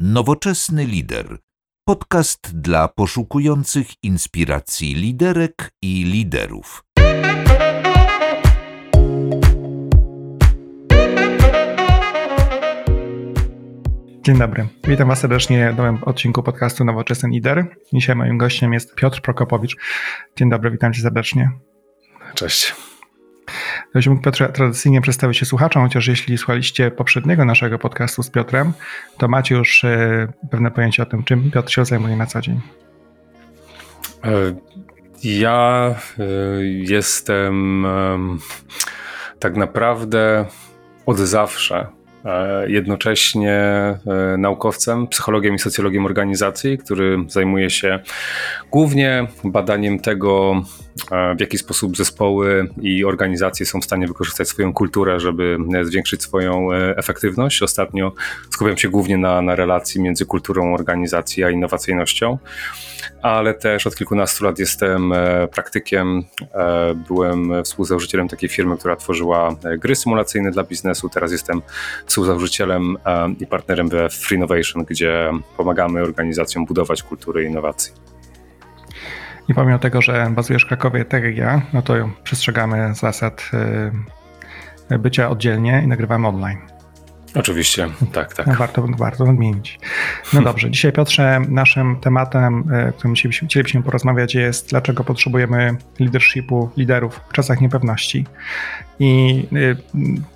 Nowoczesny lider. Podcast dla poszukujących inspiracji liderek i liderów. Dzień dobry. Witam Was serdecznie w nowym odcinku podcastu Nowoczesny Lider. Dzisiaj moim gościem jest Piotr Prokopowicz. Dzień dobry, witam Cię serdecznie. Cześć. Gdybyś mógł tradycyjnie przedstawić się słuchaczom, chociaż jeśli słuchaliście poprzedniego naszego podcastu z Piotrem, to macie już e, pewne pojęcie o tym, czym Piotr się zajmuje na co dzień. E, ja e, jestem tak naprawdę od zawsze jednocześnie naukowcem, psychologiem i socjologiem organizacji, który zajmuje się głównie badaniem tego, w jaki sposób zespoły i organizacje są w stanie wykorzystać swoją kulturę, żeby zwiększyć swoją e, efektywność. Ostatnio skupiam się głównie na, na relacji między kulturą organizacji a innowacyjnością, ale też od kilkunastu lat jestem e, praktykiem. E, byłem współzałożycielem takiej firmy, która tworzyła gry symulacyjne dla biznesu. Teraz jestem współzałożycielem i partnerem we Free Innovation, gdzie pomagamy organizacjom budować kulturę innowacji. I pomimo tego, że bazujesz w Krakowie, tak jak ja, no to przestrzegamy zasad y, bycia oddzielnie i nagrywamy online. Oczywiście, tak, tak. No warto, warto odmienić. No dobrze, dzisiaj Piotrze, naszym tematem, y, którym chcielibyśmy porozmawiać jest, dlaczego potrzebujemy leadershipu, liderów w czasach niepewności. I y,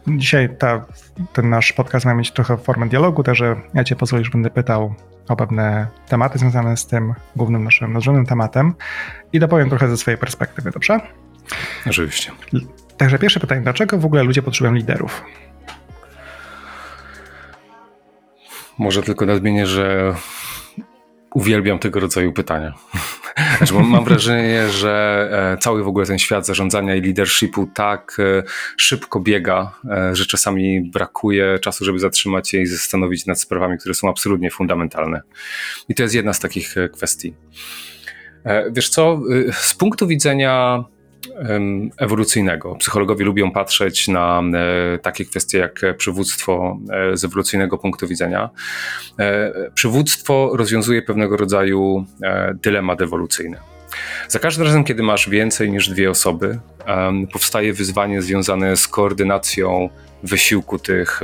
dzisiaj ta, ten nasz podcast ma mieć trochę formę dialogu, także ja cię pozwolę, że będę pytał o pewne tematy związane z tym głównym naszym nadrzędnym tematem i dopowiem trochę ze swojej perspektywy, dobrze? Oczywiście. Także pierwsze pytanie, dlaczego w ogóle ludzie potrzebują liderów? Może tylko nadmienię, że uwielbiam tego rodzaju pytania. Znaczy, mam wrażenie, że e, cały w ogóle ten świat zarządzania i leadershipu tak e, szybko biega, e, że czasami brakuje czasu, żeby zatrzymać się i zastanowić nad sprawami, które są absolutnie fundamentalne. I to jest jedna z takich kwestii. Wiesz co, z punktu widzenia ewolucyjnego. Psychologowie lubią patrzeć na e, takie kwestie jak przywództwo e, z ewolucyjnego punktu widzenia. E, przywództwo rozwiązuje pewnego rodzaju dylemat ewolucyjny. Za każdym razem, kiedy masz więcej niż dwie osoby, powstaje wyzwanie związane z koordynacją wysiłku tych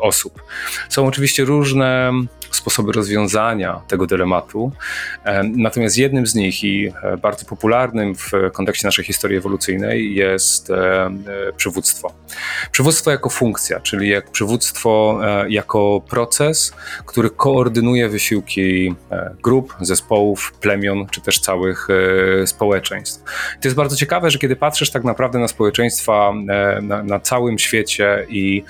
osób. Są oczywiście różne sposoby rozwiązania tego dylematu. Natomiast jednym z nich i e, bardzo popularnym w kontekście naszej historii ewolucyjnej jest e, e, przywództwo. Przywództwo jako funkcja, czyli jak przywództwo jako proces, który koordynuje wysiłki grup, zespołów, plemion czy też całych społeczeństw. To jest bardzo ciekawe, że kiedy patrzysz tak naprawdę na społeczeństwa na, na całym świecie i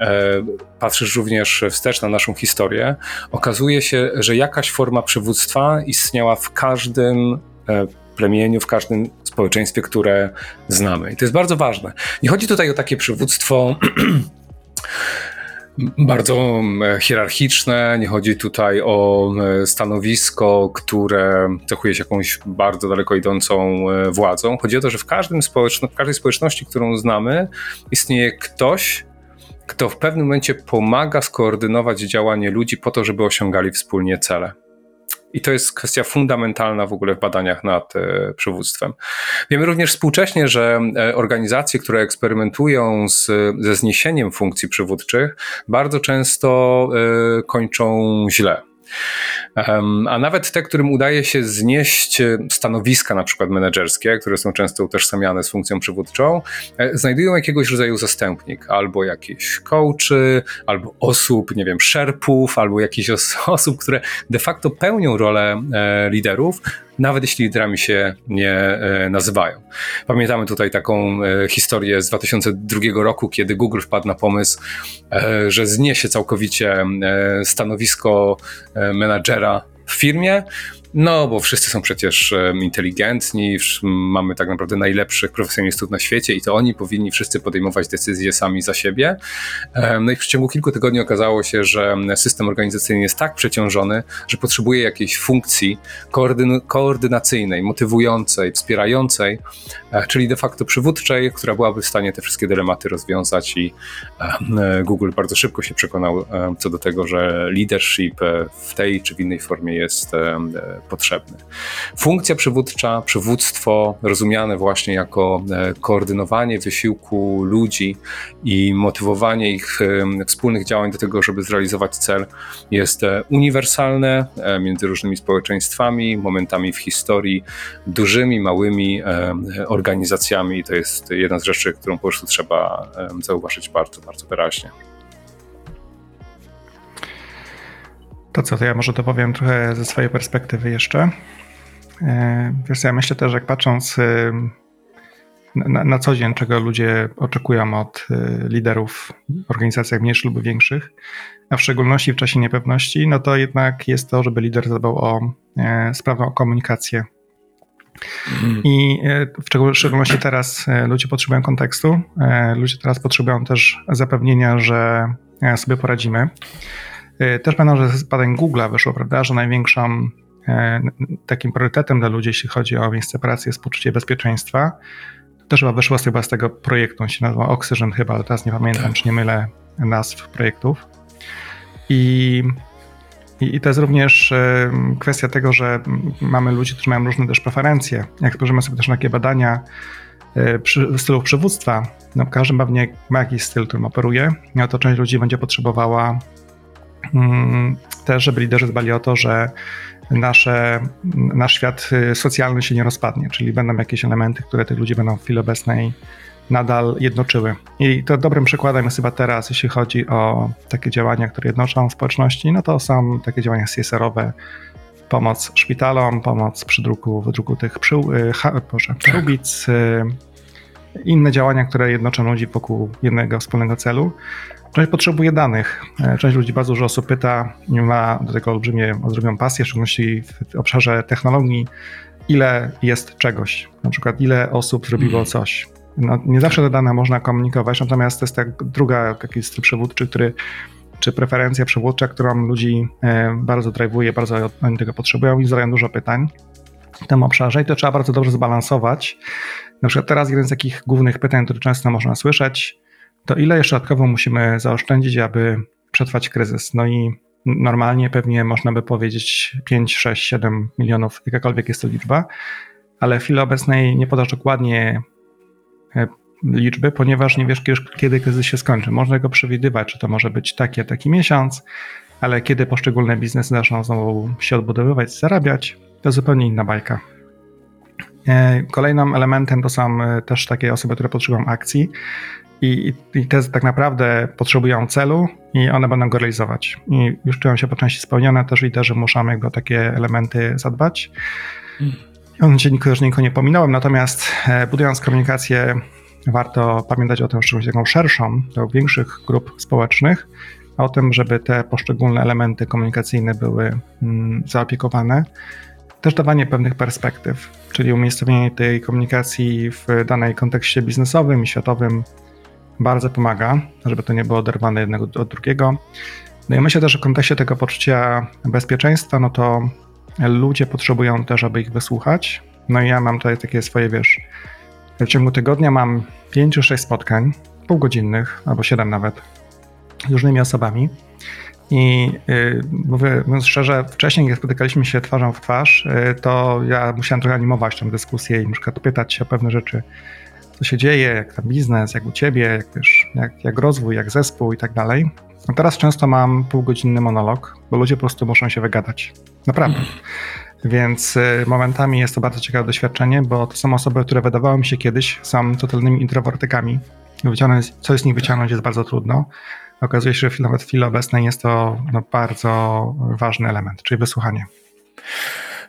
E, patrzysz również wstecz na naszą historię, okazuje się, że jakaś forma przywództwa istniała w każdym e, plemieniu, w każdym społeczeństwie, które znamy. I to jest bardzo ważne. Nie chodzi tutaj o takie przywództwo bardzo hierarchiczne, nie chodzi tutaj o stanowisko, które cechuje się jakąś bardzo daleko idącą e, władzą. Chodzi o to, że w, każdym społeczno- w każdej społeczności, którą znamy, istnieje ktoś, kto w pewnym momencie pomaga skoordynować działanie ludzi po to, żeby osiągali wspólnie cele. I to jest kwestia fundamentalna w ogóle w badaniach nad e, przywództwem. Wiemy również współcześnie, że e, organizacje, które eksperymentują z, ze zniesieniem funkcji przywódczych, bardzo często e, kończą źle. A nawet te, którym udaje się znieść e, stanowiska, na przykład menedżerskie, które są często utożsamiane z funkcją przywódczą, e, znajdują jakiegoś rodzaju zastępnik, albo jakieś coachy, albo osób, nie wiem, szerpów, albo jakichś osób, które de facto pełnią rolę e, liderów, nawet jeśli liderami się nie e, nazywają. Pamiętamy tutaj taką e, historię z 2002 roku, kiedy Google wpadł na pomysł, e, że zniesie całkowicie stanowisko menadżera w firmie No, bo wszyscy są przecież inteligentni, mamy tak naprawdę najlepszych profesjonalistów na świecie i to oni powinni wszyscy podejmować decyzje sami za siebie. No i w przeciągu kilku tygodni okazało się, że system organizacyjny jest tak przeciążony, że potrzebuje jakiejś funkcji koordyn koordynacyjnej, motywującej, wspierającej, czyli de facto przywódczej, która byłaby w stanie te wszystkie dylematy rozwiązać i e, Google bardzo szybko się przekonał e, co do tego, że leadership w tej czy w innej formie jest potrzebny. Funkcja przywódcza, przywództwo rozumiane właśnie jako koordynowanie wysiłku ludzi i motywowanie ich wspólnych działań do tego, żeby zrealizować cel, jest uniwersalne między różnymi społeczeństwami, momentami w historii, dużymi, małymi organizacjami i to jest jedna z rzeczy, którą po prostu trzeba zauważyć bardzo, bardzo wyraźnie. To co, to ja może to powiem trochę ze swojej perspektywy jeszcze. E, wiesz, ja myślę też, jak patrząc na, na, co dzień, czego ludzie oczekują od e, liderów w organizacjach mniejszych lub większych, a w szczególności w czasie niepewności, no to jednak jest to, żeby lider zadbał o e, sprawną komunikację. Mm. I w szczególności teraz ludzie potrzebują kontekstu, ludzie teraz potrzebują też zapewnienia, że sobie poradzimy. E, też pamiętam, że z badań Google'a wyszło, prawda, że największą e, takim priorytetem dla ludzi, jeśli chodzi o miejsce pracy, jest poczucie bezpieczeństwa. Też chyba wyszło z tego projektu, on się nazywa Oxygen chyba, ale teraz nie pamiętam, tak. czy nie mylę nazw projektów. I, i, i to jest również e, kwestia tego, że mamy ludzi, którzy mają różne też preferencje. Jak spojrzymy sobie też na takie badania przy, stylów przywództwa, no każdy pewnie ma jakiś styl, którym operuje, no to część ludzi będzie potrzebowała Mm, też, żeby liderzy dbali o to, że nasze, nasz świat y, socjalny się nie rozpadnie, czyli będą jakieś elementy, które tych ludzi będą w chwili obecnej nadal jednoczyły. I to dobrym przykładem jest chyba teraz, jeśli chodzi o takie działania, które jednoczą społeczności, no to są takie działania CSR-owe, pomoc szpitalom, pomoc przy druku, wydruku tych przył, y, ha, Boże, przyłbic, y, inne działania, które jednoczą ludzi wokół jednego wspólnego celu. Część potrzebuje danych. E, część ludzi, bardzo dużo osób pyta, ma do tego olbrzymie, olbrzymią pasję, w szczególności w obszarze technologii, ile jest czegoś. Na przykład ile osób zrobiło mhm. coś. No, nie zawsze te dane można komunikować, natomiast to jest tak druga taki styl przewódczy, który czy preferencja przewódcza, którą ludzi e, bardzo drive'uje, bardzo oni tego potrzebują i zadają dużo pytań w tym obszarze i to trzeba bardzo dobrze zbalansować. Na przykład teraz jeden z takich głównych pytań, które często można słyszeć, to ile jeszcze dodatkowo musimy zaoszczędzić, aby przetrwać kryzys? No i normalnie pewnie można by powiedzieć 5, 6, 7 milionów, jakakolwiek jest to liczba, ale w chwili obecnej nie podasz dokładnie liczby, ponieważ nie wiesz, kiedy kryzys się skończy. Można go przewidywać, czy to może być taki, taki miesiąc, ale kiedy poszczególne biznesy zaczną znowu się odbudowywać, zarabiać, to zupełnie inna bajka. E, kolejnym elementem to są e, też takie osoby, które potrzebują akcji. I, I te tak naprawdę potrzebują celu i one będą go realizować. I już czują się po części spełnione, też liderzy muszą jakby o takie elementy zadbać. I on nikogo nie pominąłem, natomiast e, budując komunikację warto pamiętać o tym, szczególnie taką szerszą, do większych grup społecznych, o tym, żeby te poszczególne elementy komunikacyjne były mm, zaopiekowane. Też dawanie pewnych perspektyw, czyli umiejscowienie tej komunikacji w danej kontekście biznesowym i światowym, bardzo pomaga, żeby to nie było oderwane jednego od drugiego. No i myślę też, że w kontekście tego poczucia bezpieczeństwa, no to ludzie potrzebują też, aby ich wysłuchać. No i ja mam tutaj takie swoje, wiesz, w ciągu tygodnia mam 5 czy 6 spotkań, półgodzinnych, albo 7 nawet, z różnymi osobami. I yy, mówię, mówiąc szczerze, wcześniej, jak spotykaliśmy się twarzą w twarz, yy, to ja musiałem trochę animować tę dyskusję i na przykład pytać się o pewne rzeczy, co się dzieje, jak tam biznes, jak u ciebie, jak, wiesz, jak, jak rozwój, jak zespół i tak dalej. A teraz często mam półgodzinny monolog, bo ludzie po prostu muszą się wygadać. Naprawdę. Więc y, momentami jest to bardzo ciekawe doświadczenie, bo to są osoby, które wydawało mi się kiedyś są totalnymi introwertykami. Wyciągnąć, co z nich wyciągnąć jest bardzo trudno. Okazuje się, że nawet w chwili obecnej jest to no, bardzo ważny element, czyli wysłuchanie.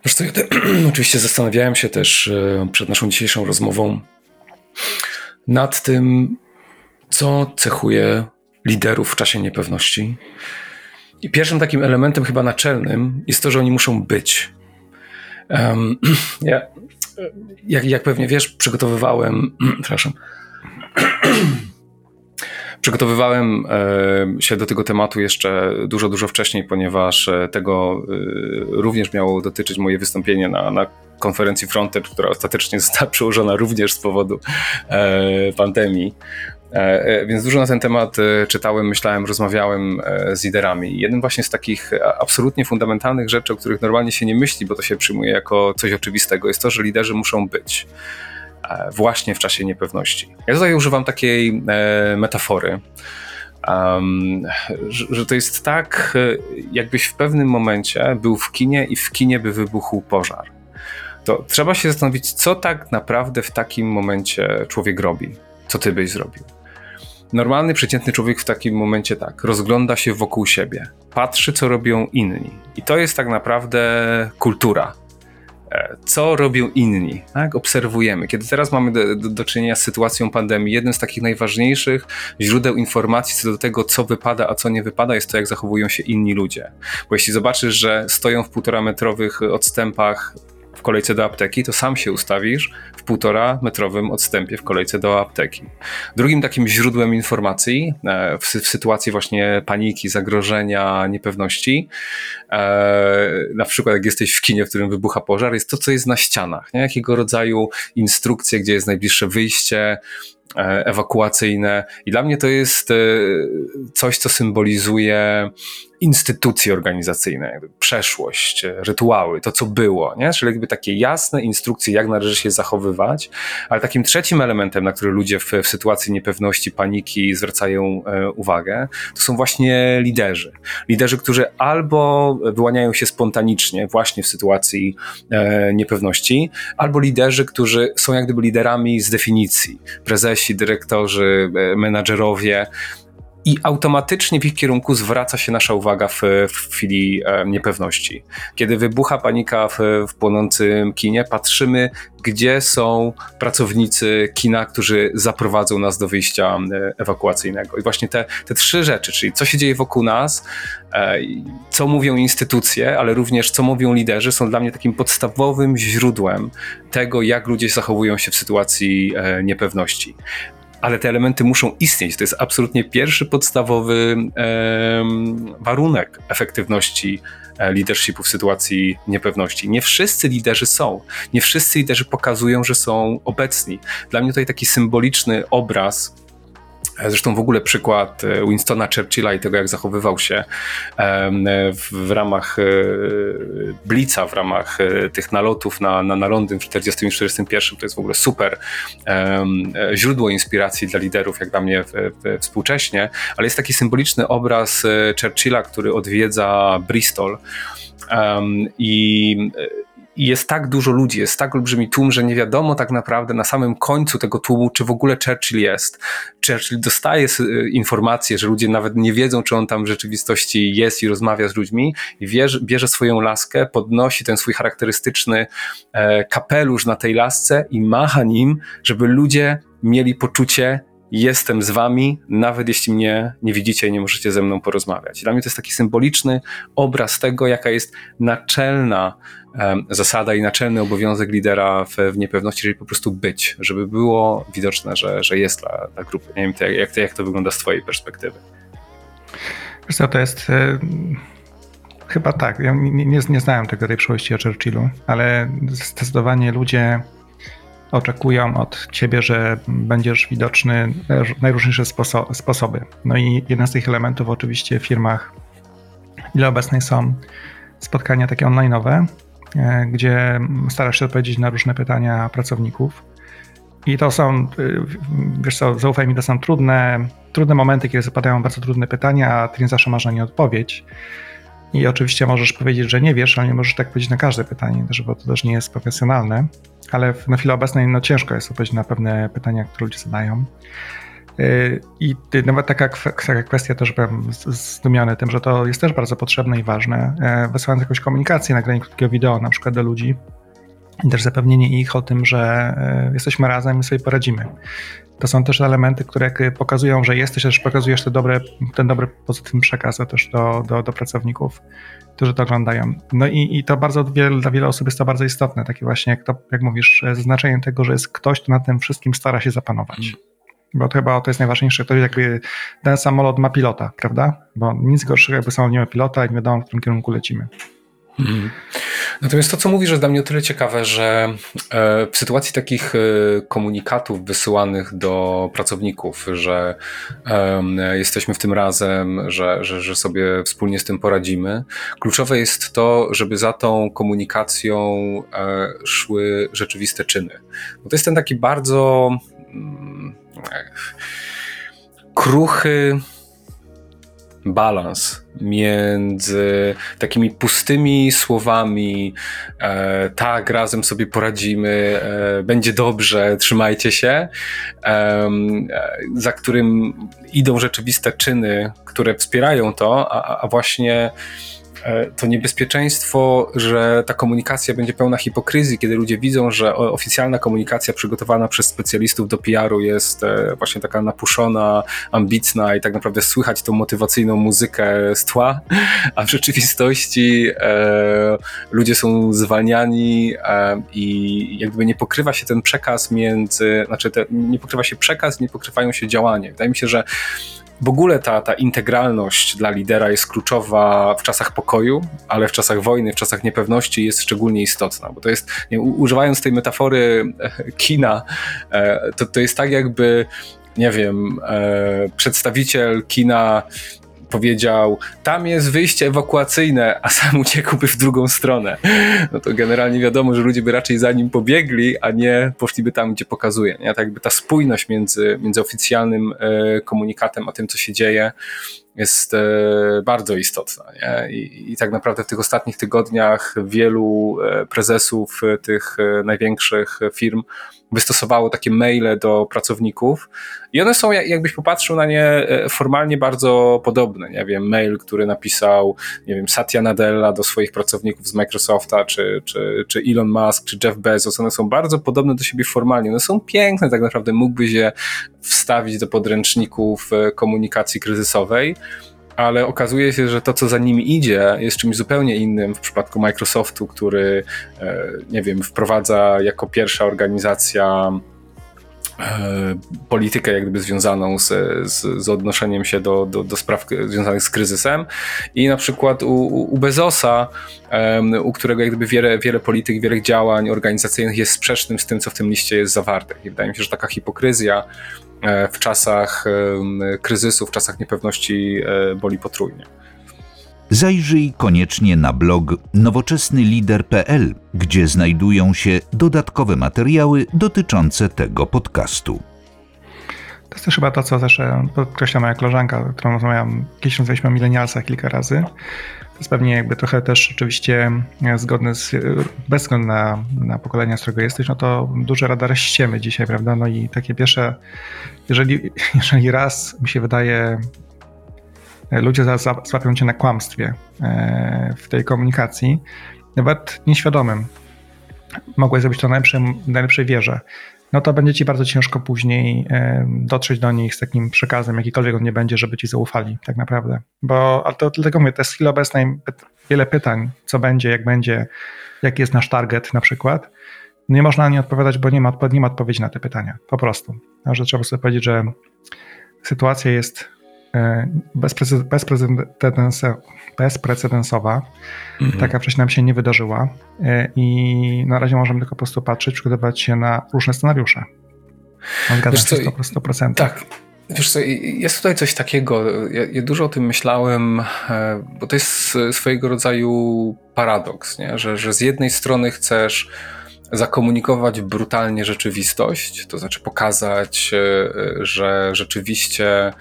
Wiesz co, ja te, oczywiście zastanawiałem się też y, przed naszą dzisiejszą rozmową, nad tym, co cechuje liderów w czasie niepewności. I pierwszym takim elementem, chyba naczelnym, jest to, że oni muszą być. Um, ja, jak, jak pewnie wiesz, przygotowywałem, przepraszam, Przygotowywałem e, się do tego tematu jeszcze dużo, dużo wcześniej, ponieważ e, tego e, również miało dotyczyć moje wystąpienie na, na konferencji Fronter, która ostatecznie została przełożona również z powodu pandemii. Więc dużo na ten temat czytałem, myślałem, rozmawiałem z liderami. Jednym właśnie z takich absolutnie fundamentalnych rzeczy, o których normalnie się nie myśli, bo to się przyjmuje jako coś oczywistego, jest to, że liderzy muszą być. E, właśnie w czasie niepewności. Ja tutaj używam takiej e, metafory, że, że, to jest tak, e, jakbyś w pewnym momencie był w kinie i w kinie by wybuchł pożar. To trzeba się zastanowić, co tak naprawdę w takim momencie człowiek robi. Co ty byś zrobił? Normalny, przeciętny człowiek w takim momencie tak, rozgląda się wokół siebie, patrzy, co robią inni. I to jest tak naprawdę kultura E, co robią inni, tak? obserwujemy. Kiedy teraz mamy do, do, do, czynienia z sytuacją pandemii, jednym z takich najważniejszych źródeł informacji co do tego, co wypada, a co nie wypada, jest to, jak zachowują się inni ludzie. Bo jeśli zobaczysz, że stoją w półtora metrowych odstępach w kolejce do apteki, to sam się ustawisz w półtora metrowym odstępie w kolejce do apteki. Drugim takim źródłem informacji e, w, w sytuacji właśnie paniki, zagrożenia, niepewności, e, na przykład jak jesteś w kinie, w którym wybucha pożar, jest to, co jest na ścianach. Nie? Jakiego rodzaju instrukcje, gdzie jest najbliższe wyjście, E, ewakuacyjne. I dla mnie to jest coś, co symbolizuje instytucje organizacyjne, przeszłość, rytuały, to co było, nie? czyli jakby takie jasne instrukcje, jak należy się zachowywać, ale takim trzecim elementem, na który ludzie w, w sytuacji niepewności, paniki zwracają e, uwagę, to są właśnie liderzy. Liderzy, którzy albo wyłaniają się spontanicznie właśnie w sytuacji e, niepewności, albo liderzy, którzy są jak gdyby liderami z definicji. Prezesi, dyrektorzy, e, menadżerowie, i automatycznie w ich kierunku zwraca się nasza uwaga w, w chwili e, niepewności. Kiedy wybucha panika w, w płonącym kinie, patrzymy, gdzie są pracownicy kina, którzy zaprowadzą nas do wyjścia e, ewakuacyjnego. I właśnie te, te trzy rzeczy, czyli co się dzieje wokół nas, e, co mówią instytucje, ale również co mówią liderzy, są dla mnie takim podstawowym źródłem tego, jak ludzie zachowują się w sytuacji niepewności ale te elementy muszą istnieć. To jest absolutnie pierwszy podstawowy e, warunek efektywności e, leadershipu w sytuacji niepewności. Nie wszyscy liderzy są. Nie wszyscy liderzy pokazują, że są obecni. Dla mnie tutaj taki symboliczny obraz Zresztą w ogóle przykład e, Winstona Churchilla i tego, jak zachowywał się w ramach e, Blitza, w ramach e, tych nalotów na, na, na Londyn w 1941, to jest w ogóle super źródło inspiracji dla liderów, jak dla mnie współcześnie, ale jest taki symboliczny obraz Churchilla, który odwiedza Bristol i i jest tak dużo ludzi, jest tak olbrzymi tłum, że nie wiadomo tak naprawdę na samym końcu tego tłumu, czy w ogóle Churchill jest. Churchill dostaje informacje, że ludzie nawet nie wiedzą, czy on tam w rzeczywistości jest i rozmawia z ludźmi i bierze, bierze swoją laskę, podnosi ten swój charakterystyczny e, kapelusz na tej lasce i macha nim, żeby ludzie mieli poczucie, jestem z wami, nawet jeśli mnie nie widzicie i nie możecie ze mną porozmawiać. Dla mnie to jest taki symboliczny obraz tego, jaka jest naczelna zasada i naczelny obowiązek lidera w, w, niepewności, czyli po prostu być, żeby było widoczne, że, że jest dla, dla grupy. Nie wiem, jak, jak, to, jak to wygląda z twojej perspektywy. Wiesz co, to jest... Y chyba tak. Ja nie, nie, nie znałem tego tej przyszłości o Churchillu, ale zdecydowanie ludzie oczekują od ciebie, że będziesz widoczny najróżniejsze sposo sposoby. No i jeden z tych elementów oczywiście w firmach, ile obecnych są spotkania takie online'owe, e, gdzie starasz się odpowiedzieć na różne pytania pracowników. I to są, e, wiesz co, zaufaj mi, to są trudne, trudne momenty, kiedy zapadają bardzo trudne pytania, a ty nie zawsze masz na nie odpowiedź. I oczywiście możesz powiedzieć, że nie wiesz, ale nie możesz tak powiedzieć na każde pytanie, bo to też nie jest profesjonalne ale na chwilę obecnej no, ciężko jest odpowiedzieć na pewne pytania, które ludzie zadają. Y, I nawet taka, taka kwestia też byłem zdumiony tym, że to jest też bardzo potrzebne i ważne. E, wysyłając jakąś komunikację, nagranie krótkiego wideo na przykład do ludzi, i też zapewnienie ich o tym, że e, jesteśmy razem i sobie poradzimy. To są też elementy, które pokazują, że jesteś, też pokazujesz ten dobry, ten dobry pozytywny przekaz też do, do, do pracowników, którzy to oglądają. No i, i to bardzo dla wielu osób jest to bardzo istotne, takie właśnie, jak, to, jak mówisz, zaznaczenie tego, że jest ktoś, kto nad tym wszystkim stara się zapanować. Mm. Bo to chyba to jest najważniejsze, to jakby ten samolot ma pilota, prawda? Bo nic gorszego jakby samolot nie ma pilota i nie wiadomo, w którym kierunku lecimy. Mhm. Natomiast to, co mówisz, jest dla mnie o tyle ciekawe, że e, w sytuacji takich e, komunikatów wysyłanych do pracowników, że jesteśmy w tym razem, że, że, że sobie wspólnie z tym poradzimy, kluczowe jest to, żeby za tą komunikacją e, szły rzeczywiste czyny. Bo to jest ten taki bardzo mm, kruchy balans między takimi pustymi słowami, e, tak, razem sobie poradzimy, e, będzie dobrze, trzymajcie się, e, za którym idą rzeczywiste czyny, które wspierają to, a, a właśnie to niebezpieczeństwo, że ta komunikacja będzie pełna hipokryzji, kiedy ludzie widzą, że oficjalna komunikacja przygotowana przez specjalistów do PR-u jest e, właśnie taka napuszona, ambitna i tak naprawdę słychać tą motywacyjną muzykę z tła, a w rzeczywistości e, ludzie są zwalniani e, i jakby nie pokrywa się ten przekaz między, znaczy te, nie pokrywa się przekaz, nie pokrywają się działania. Wydaje mi się, że w ogóle ta, ta integralność dla lidera jest kluczowa w czasach pokoju, ale w czasach wojny, w czasach niepewności jest szczególnie istotna, bo to jest, nie, używając tej metafory e, kina, e, to, to jest tak jakby nie wiem, e, przedstawiciel kina powiedział, tam jest wyjście ewakuacyjne, a sam uciekłby w drugą stronę. No to generalnie wiadomo, że ludzie by raczej za nim pobiegli, a nie poszliby tam, gdzie pokazuje. Nie? Tak jakby ta spójność między, między oficjalnym e, komunikatem, a tym, co się dzieje, jest e, bardzo istotna. Nie? I, I, tak naprawdę w tych ostatnich tygodniach wielu e, prezesów tych największych firm wystosowało takie maile do pracowników i one są, jakbyś popatrzył na nie, e, formalnie bardzo podobne. Nie wiem, mail, który napisał, nie wiem, Satya Nadella do swoich pracowników z Microsofta, czy, czy, czy Elon Musk, czy Jeff Bezos, one są bardzo podobne do siebie formalnie. One są piękne, tak naprawdę mógłbyś je wstawić do podręczników e, komunikacji kryzysowej ale okazuje się, że to, co za nimi idzie, jest czymś zupełnie innym w przypadku Microsoftu, który, e, nie wiem, wprowadza jako pierwsza organizacja e, politykę jak gdyby związaną z, z, z odnoszeniem się do, do, do, spraw związanych z kryzysem i na przykład u, u Bezosa, um, u którego jak gdyby wiele, wiele polityk, wiele działań organizacyjnych jest sprzecznym z tym, co w tym liście jest zawarte. I wydaje mi się, że taka hipokryzja w czasach kryzysu, w czasach niepewności e, boli potrójnie. Zajrzyj koniecznie na blog nowoczesnylider.pl, gdzie znajdują się dodatkowe materiały dotyczące tego podcastu. To jest też chyba to, co zawsze podkreśla moja koleżanka, którą rozmawiałam, kiedyś rozmawialiśmy o milenialsach kilka razy, jest pewnie jakby trochę też oczywiście e, zgodny z, e, bez względu na, na pokolenia, z którego jesteś, no to duże radary ściemy dzisiaj, prawda? No i takie pierwsze, jeżeli, jeżeli raz mi się wydaje, e, ludzie złapią cię na kłamstwie w tej komunikacji, nawet nieświadomym, mogłeś zrobić to na najlepszej, najlepszej wierze no to będzie ci bardzo ciężko później dotrzeć do nich z takim przekazem, jakikolwiek on nie będzie, żeby ci zaufali, tak naprawdę. Bo ale to dlatego mówię, to jest w chwili obecnej wiele pytań, co będzie, jak będzie, jaki jest nasz target na przykład. Nie można na nie odpowiadać, bo nie ma, nie ma odpowiedzi na te pytania, po prostu. No, że trzeba sobie powiedzieć, że sytuacja jest e, bezprecedensowa. Mhm. Taka wcześniej nam się nie wydarzyła e, i na razie możemy tylko po prostu patrzeć, przygotować się na różne scenariusze. Zgadzam się 100%. 100%. Tak. Wiesz co, jest tutaj coś takiego, ja, ja, dużo o tym myślałem, e, bo to jest swojego rodzaju paradoks, nie? Że, że z jednej strony chcesz zakomunikować brutalnie rzeczywistość, to znaczy pokazać, e, że rzeczywiście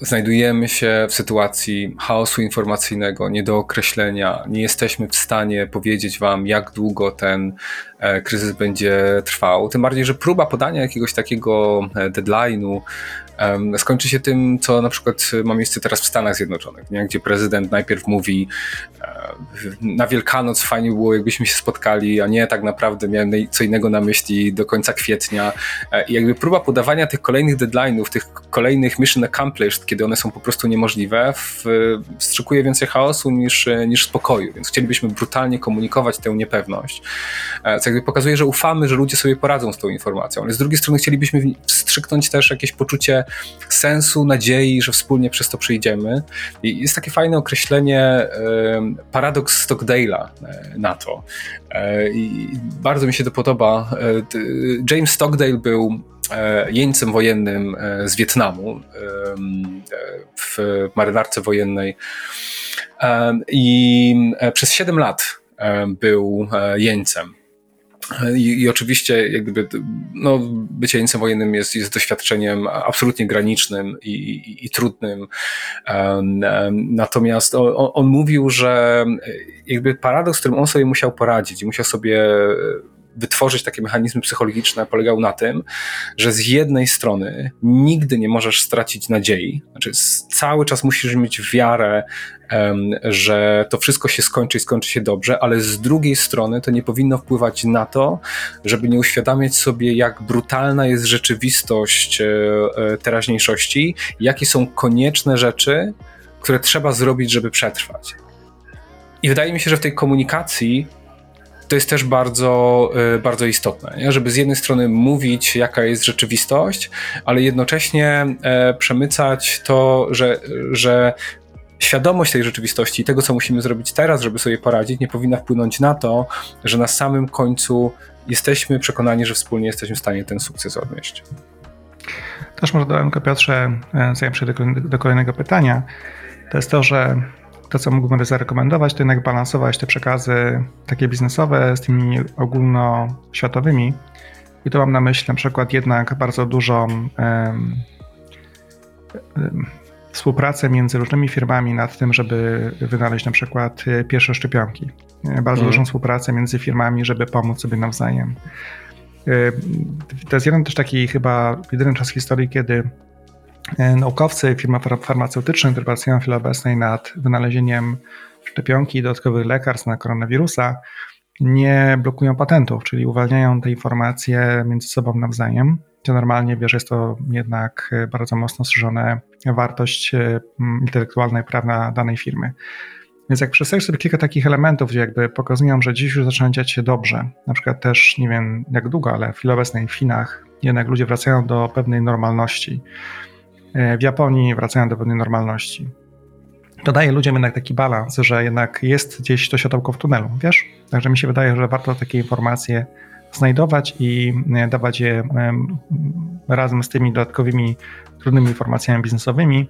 znajdujemy się w sytuacji chaosu informacyjnego, niedookreślenia. Nie jesteśmy w stanie powiedzieć Wam, jak długo ten e, kryzys będzie trwał. Tym bardziej, że próba podania jakiegoś takiego e, skończy się tym, co na przykład ma miejsce teraz w Stanach Zjednoczonych, nie? gdzie prezydent najpierw mówi, na Wielkanoc fajnie było, jakbyśmy się spotkali, a nie tak naprawdę miałem co innego na myśli do końca kwietnia. I jakby próba podawania tych kolejnych deadline'ów, tych kolejnych mission accomplished, kiedy one są po prostu niemożliwe, wstrzykuje więcej chaosu niż, niż spokoju, więc chcielibyśmy brutalnie komunikować tę niepewność, co jakby pokazuje, że ufamy, że ludzie sobie poradzą z tą informacją, ale z drugiej strony chcielibyśmy wstrzyknąć też jakieś poczucie sensu, nadziei, że wspólnie przez to przyjdziemy. I jest takie fajne określenie paradoks Stockdale'a e, na to. E, I bardzo mi się to podoba. E, James Stockdale był jeńcem wojennym z Wietnamu w marynarce wojennej i przez 7 lat był jeńcem. I, I, oczywiście jakby, no, bycie jeńcem wojennym jest, jest doświadczeniem absolutnie granicznym i, i, i trudnym. Um, natomiast on, on, mówił, że jakby paradoks, z którym on sobie musiał poradzić musiał sobie wytworzyć takie mechanizmy psychologiczne polegał na tym, że z jednej strony nigdy nie możesz stracić nadziei, znaczy cały czas musisz mieć wiarę, że to wszystko się skończy i skończy się dobrze, ale z drugiej strony to nie powinno wpływać na to, żeby nie uświadamiać sobie, jak brutalna jest rzeczywistość e, e, teraźniejszości, jakie są konieczne rzeczy, które trzeba zrobić, żeby przetrwać. I wydaje mi się, że w tej komunikacji to jest też bardzo, y, bardzo istotne, nie? żeby z jednej strony mówić, jaka jest rzeczywistość, ale jednocześnie e, przemycać to, że, że świadomość tej rzeczywistości i tego, co musimy zrobić teraz, żeby sobie poradzić, nie powinna wpłynąć na to, że na samym końcu jesteśmy przekonani, że wspólnie jesteśmy w stanie ten sukces odnieść. Też może dodam, Piotrze, e, zanim przejdę do kolejnego pytania, to jest to, że to, co mógłbym zarekomendować, to jednak balansować te przekazy takie biznesowe z tymi ogólnoświatowymi. I to mam na myśli na przykład jednak bardzo dużą um, um, współpracę między różnymi firmami nad tym, żeby wynaleźć na przykład e, pierwsze szczepionki. E, bardzo mm. dużą współpracę między firmami, żeby pomóc sobie nawzajem. E, to jest jeden też taki chyba jedyny czas historii, kiedy E, naukowcy, firmy farmaceutyczne, które pracują w chwili obecnej nad wynalezieniem szczepionki i dodatkowych lekarstw na koronawirusa, nie blokują patentów, czyli uwalniają te informacje między sobą nawzajem. To normalnie wiesz, jest to jednak bardzo mocno strzeżone wartość e, intelektualna i prawna danej firmy. Więc jak przedstawisz sobie kilka takich elementów, gdzie jakby pokazują, że dziś już zaczyna dziać się dobrze, na przykład też, nie wiem jak długo, ale w chwili obecnej w Chinach jednak ludzie wracają do pewnej normalności, E, w Japonii wracają do pewnej normalności. To daje ludziom jednak taki balans, że jednak jest gdzieś to światełko w tunelu, wiesz? Także mi się wydaje, że warto takie informacje znajdować i e, dawać je razem z tymi dodatkowymi trudnymi informacjami biznesowymi,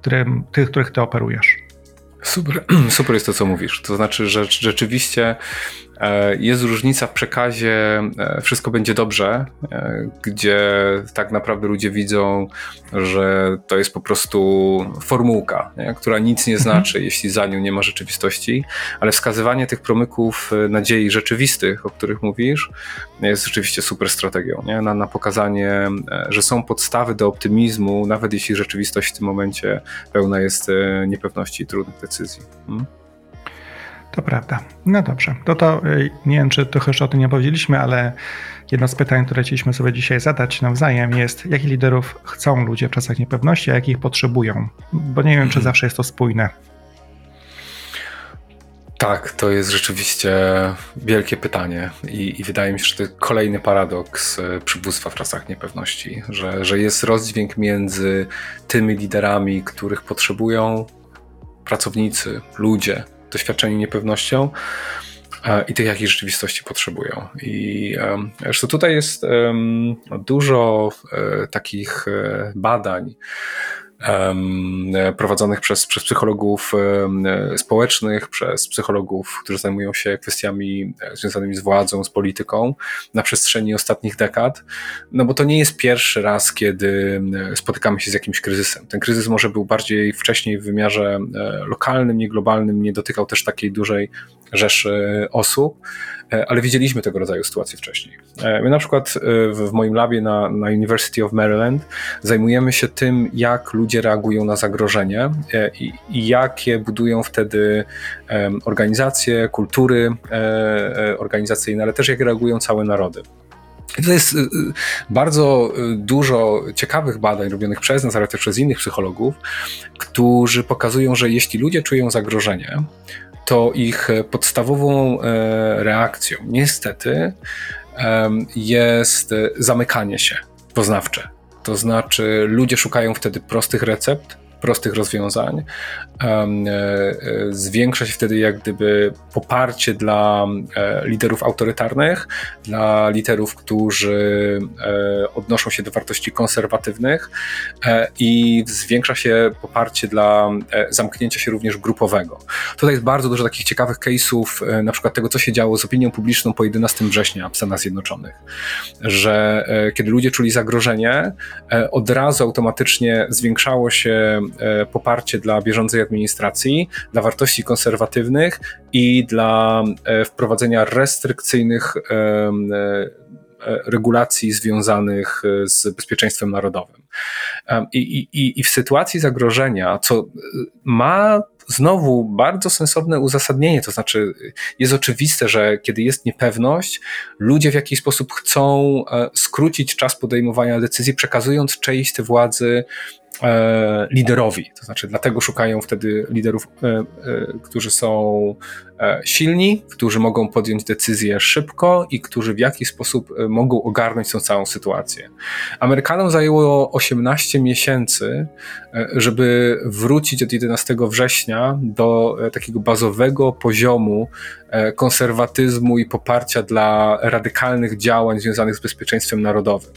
którym, tych, których ty operujesz. Super, super jest to, co mówisz. To znaczy, że rzeczywiście jest różnica w przekazie, e, wszystko będzie dobrze, e, gdzie tak naprawdę ludzie widzą, że to jest po prostu formułka, nie? która nic nie mhm. znaczy, jeśli za nią nie ma rzeczywistości, ale wskazywanie tych promyków nadziei rzeczywistych, o których mówisz, jest rzeczywiście super strategią, nie? Na, na pokazanie, że są podstawy do optymizmu, nawet jeśli rzeczywistość w tym momencie pełna jest niepewności i trudnych decyzji. Hmm? To prawda. No dobrze. To to y, nie wiem, czy trochę jeszcze o tym nie powiedzieliśmy, ale jedno z pytań, które chcieliśmy sobie dzisiaj zadać nawzajem jest, jakich liderów chcą ludzie w czasach niepewności, a jakich potrzebują? Bo nie wiem, czy zawsze jest to spójne. Tak, to jest rzeczywiście wielkie pytanie i, i, wydaje mi się, że to kolejny paradoks y, przywództwa w czasach niepewności, że, że jest rozdźwięk między tymi liderami, których potrzebują pracownicy, ludzie, doświadczeni niepewnością e, i tych, jakich rzeczywistości potrzebują. I zresztą tutaj jest dużo e, takich e, badań, prowadzonych przez, przez psychologów społecznych, przez psychologów, którzy zajmują się kwestiami e, związanymi z władzą, z polityką na przestrzeni ostatnich dekad. No bo to nie jest pierwszy raz, kiedy spotykamy się z jakimś kryzysem. Ten kryzys może był bardziej wcześniej w wymiarze e, lokalnym, nie globalnym, nie dotykał też takiej dużej rzeszy osób. E, ale widzieliśmy tego rodzaju sytuacje wcześniej. E, my na przykład e, w moim labie na, na University of Maryland zajmujemy się tym, jak ludzie reagują na zagrożenie i, i jakie budują wtedy organizacje, kultury organizacyjne, ale też jak reagują całe narody. To jest bardzo dużo ciekawych badań robionych przez nas, ale też przez innych psychologów, którzy pokazują, że jeśli ludzie czują zagrożenie, to ich podstawową e, reakcją niestety jest zamykanie się poznawcze. To znaczy, ludzie szukają wtedy prostych recept, prostych rozwiązań. E, e, zwiększa się wtedy jak gdyby poparcie dla e, liderów autorytarnych, dla liderów, którzy odnoszą się do wartości konserwatywnych i zwiększa się poparcie dla zamknięcia się również grupowego. Tutaj jest bardzo dużo takich ciekawych case'ów, na przykład tego, co się działo z opinią publiczną po 11 września w Stanach Zjednoczonych, że kiedy ludzie czuli zagrożenie, od razu automatycznie zwiększało się poparcie dla bieżącej administracji, dla wartości konserwatywnych i dla e, wprowadzenia restrykcyjnych e, regulacji związanych z bezpieczeństwem narodowym. I, i, I w sytuacji zagrożenia, co ma znowu bardzo sensowne uzasadnienie, to znaczy jest oczywiste, że kiedy jest niepewność, ludzie w jakiś sposób chcą skrócić czas podejmowania decyzji, przekazując część władzy e, liderowi. To znaczy, dlatego szukają wtedy liderów, e, e, którzy są e, silni, którzy mogą podjąć decyzje szybko i którzy w jakiś sposób e, mogą ogarnąć tą całą sytuację. Amerykanom zajęło 18 miesięcy, e, żeby wrócić od 11 września do takiego bazowego poziomu konserwatyzmu i poparcia dla radykalnych działań związanych z bezpieczeństwem narodowym.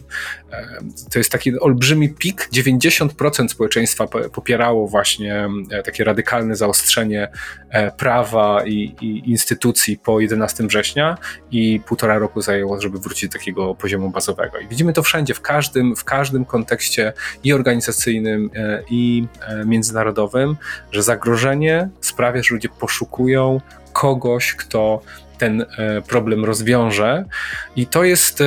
To jest taki olbrzymi pik, 90% 10% społeczeństwa popierało właśnie e, takie radykalne zaostrzenie e, prawa i, i, instytucji po 11 września i półtora roku zajęło, żeby wrócić do takiego poziomu bazowego. I widzimy to wszędzie, w każdym, w każdym kontekście i organizacyjnym, e, i międzynarodowym, że zagrożenie sprawia, że ludzie poszukują kogoś, kto ten problem rozwiąże. I to jest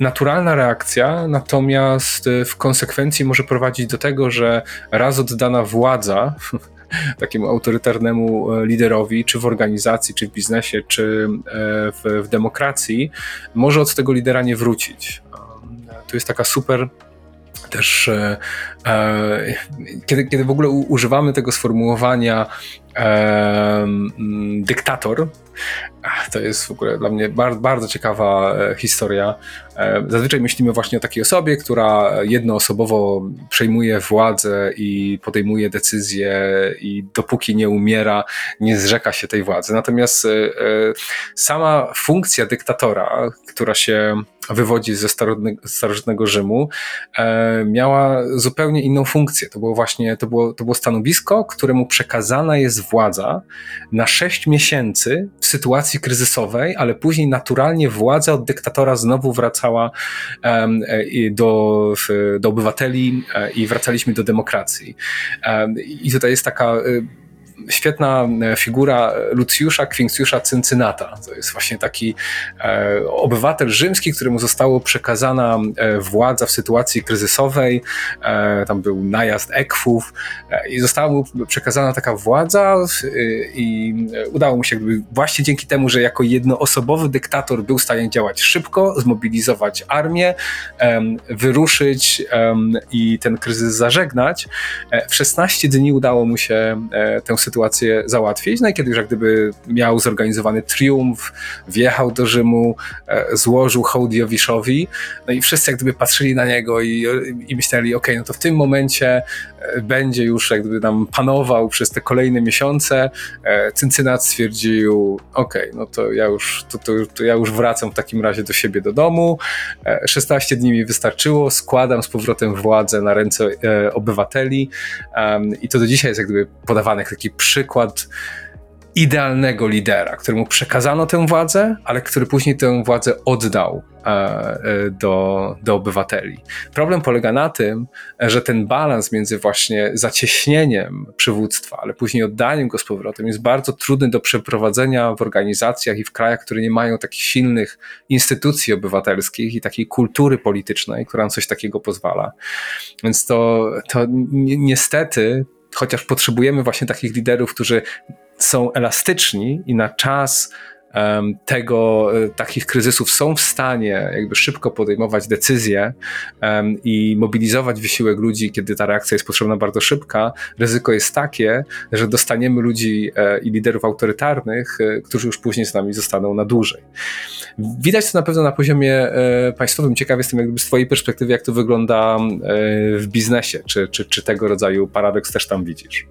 naturalna reakcja, natomiast w konsekwencji może prowadzić do tego, że raz oddana władza takiemu autorytarnemu e, liderowi, czy w organizacji, czy w biznesie, czy e, w, w demokracji, może od tego lidera nie wrócić. To jest taka super też e, e, kiedy, kiedy w ogóle używamy tego sformułowania e, dyktator, to jest w ogóle dla mnie bardzo, bardzo ciekawa e, historia. E, zazwyczaj myślimy właśnie o takiej osobie, która jednoosobowo przejmuje władzę i podejmuje decyzje i dopóki nie umiera, nie zrzeka się tej władzy. Natomiast e, sama funkcja dyktatora, która się wywodzi ze starożytnego Rzymu, miała zupełnie inną funkcję. To było właśnie, to było, to było stanowisko, któremu przekazana jest władza na sześć miesięcy w sytuacji kryzysowej, ale później naturalnie władza od dyktatora znowu wracała um, do, do obywateli e, i wracaliśmy do demokracji. I tutaj jest taka świetna e, figura Lucjusza Quinctiusza Cyncynata. To jest właśnie taki e, obywatel rzymski, któremu zostało przekazana e, władza w sytuacji kryzysowej. Tam był najazd ekwów i została mu przekazana taka władza i udało mu się właśnie dzięki temu, że jako jednoosobowy dyktator był w stanie działać szybko, zmobilizować armię, wyruszyć i ten kryzys zażegnać. W 16 dni udało mu się tę sytuację sytuację załatwić. No i kiedy już jak gdyby miał zorganizowany triumf, wjechał do Rzymu, e, złożył hołd Jowiszowi, no i wszyscy jak gdyby patrzyli na niego i, i myśleli, ok, no to w tym momencie e, będzie już jak gdyby nam panował przez te kolejne miesiące. E, Cyncynat stwierdził, ok, no to ja już, to, to, to ja już wracam w takim razie do siebie do domu. 16 dni mi wystarczyło, składam z powrotem władzę na ręce obywateli i to do dzisiaj jest jak gdyby podawany taki przykład idealnego lidera, któremu przekazano tę władzę, ale który później tę władzę oddał e, e, do, do obywateli. Problem polega na tym, że ten balans między właśnie zacieśnieniem przywództwa, ale później oddaniem go z powrotem jest bardzo trudny do przeprowadzenia w organizacjach i w krajach, które nie mają takich silnych instytucji obywatelskich i takiej kultury politycznej, która na coś takiego pozwala. Więc to, to niestety chociaż potrzebujemy właśnie takich liderów, którzy są elastyczni i na czas tego, e, takich kryzysów są w stanie jakby szybko podejmować decyzje i mobilizować wysiłek ludzi, kiedy ta reakcja jest potrzebna bardzo szybka, ryzyko jest takie, że dostaniemy ludzi e, i liderów autorytarnych, e, którzy już później z nami zostaną na dłużej. Widać to na pewno na poziomie państwowym. Ciekaw jestem jakby z twojej perspektywy, jak to wygląda w biznesie, czy, czy, czy tego rodzaju paradoks też tam widzisz?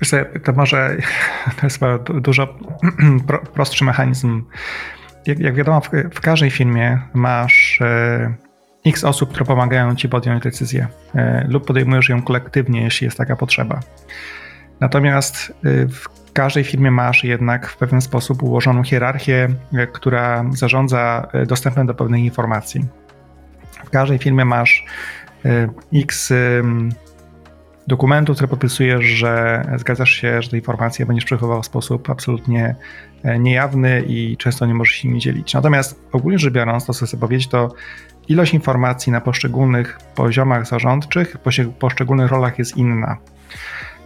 Wiesz, to może to jest dużo prostszy mechanizm. Jak, jak wiadomo, w, w, każdej firmie masz e, x osób, które pomagają ci podjąć decyzję e, lub podejmujesz ją kolektywnie, jeśli jest taka potrzeba. Natomiast e, w każdej firmie masz jednak w pewien sposób ułożoną hierarchię, która zarządza dostępem do pewnych informacji. W każdej firmie masz x dokumentu, które podpisujesz, że zgadzasz się, że te informacje będziesz przechowywał w sposób absolutnie e, niejawny i często nie możesz się nimi dzielić. Natomiast ogólnie rzecz biorąc, to co chcę powiedzieć, to ilość informacji na poszczególnych poziomach zarządczych, poszczególnych rolach jest inna.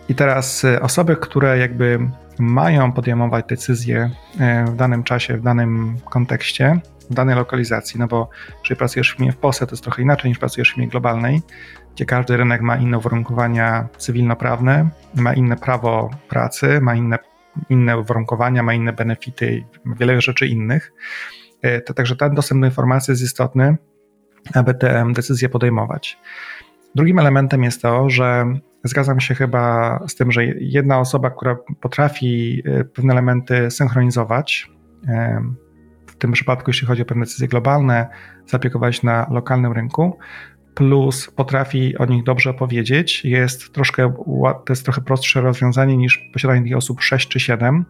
I teraz e, osoby, które jakby mają podejmować decyzje e, w danym czasie, w danym kontekście, w danej lokalizacji, no bo jeżeli pracujesz w firmie w Polsce, to jest trochę inaczej niż pracujesz w firmie globalnej, gdzie każdy rynek ma inne uwarunkowania cywilnoprawne, ma inne prawo pracy, ma inne, inne uwarunkowania, ma inne benefity, wiele rzeczy innych. E, to także ten dostęp do informacji jest istotny, aby te decyzje podejmować. Drugim elementem jest to, że zgadzam się chyba z tym, że jedna osoba, która potrafi e, pewne elementy synchronizować, e, w tym przypadku, jeśli chodzi o pewne decyzje globalne, zapiekować na lokalnym rynku, plus potrafi o nich dobrze opowiedzieć, jest troszkę, to jest trochę prostsze rozwiązanie niż posiadanie tych osób 6 czy 7.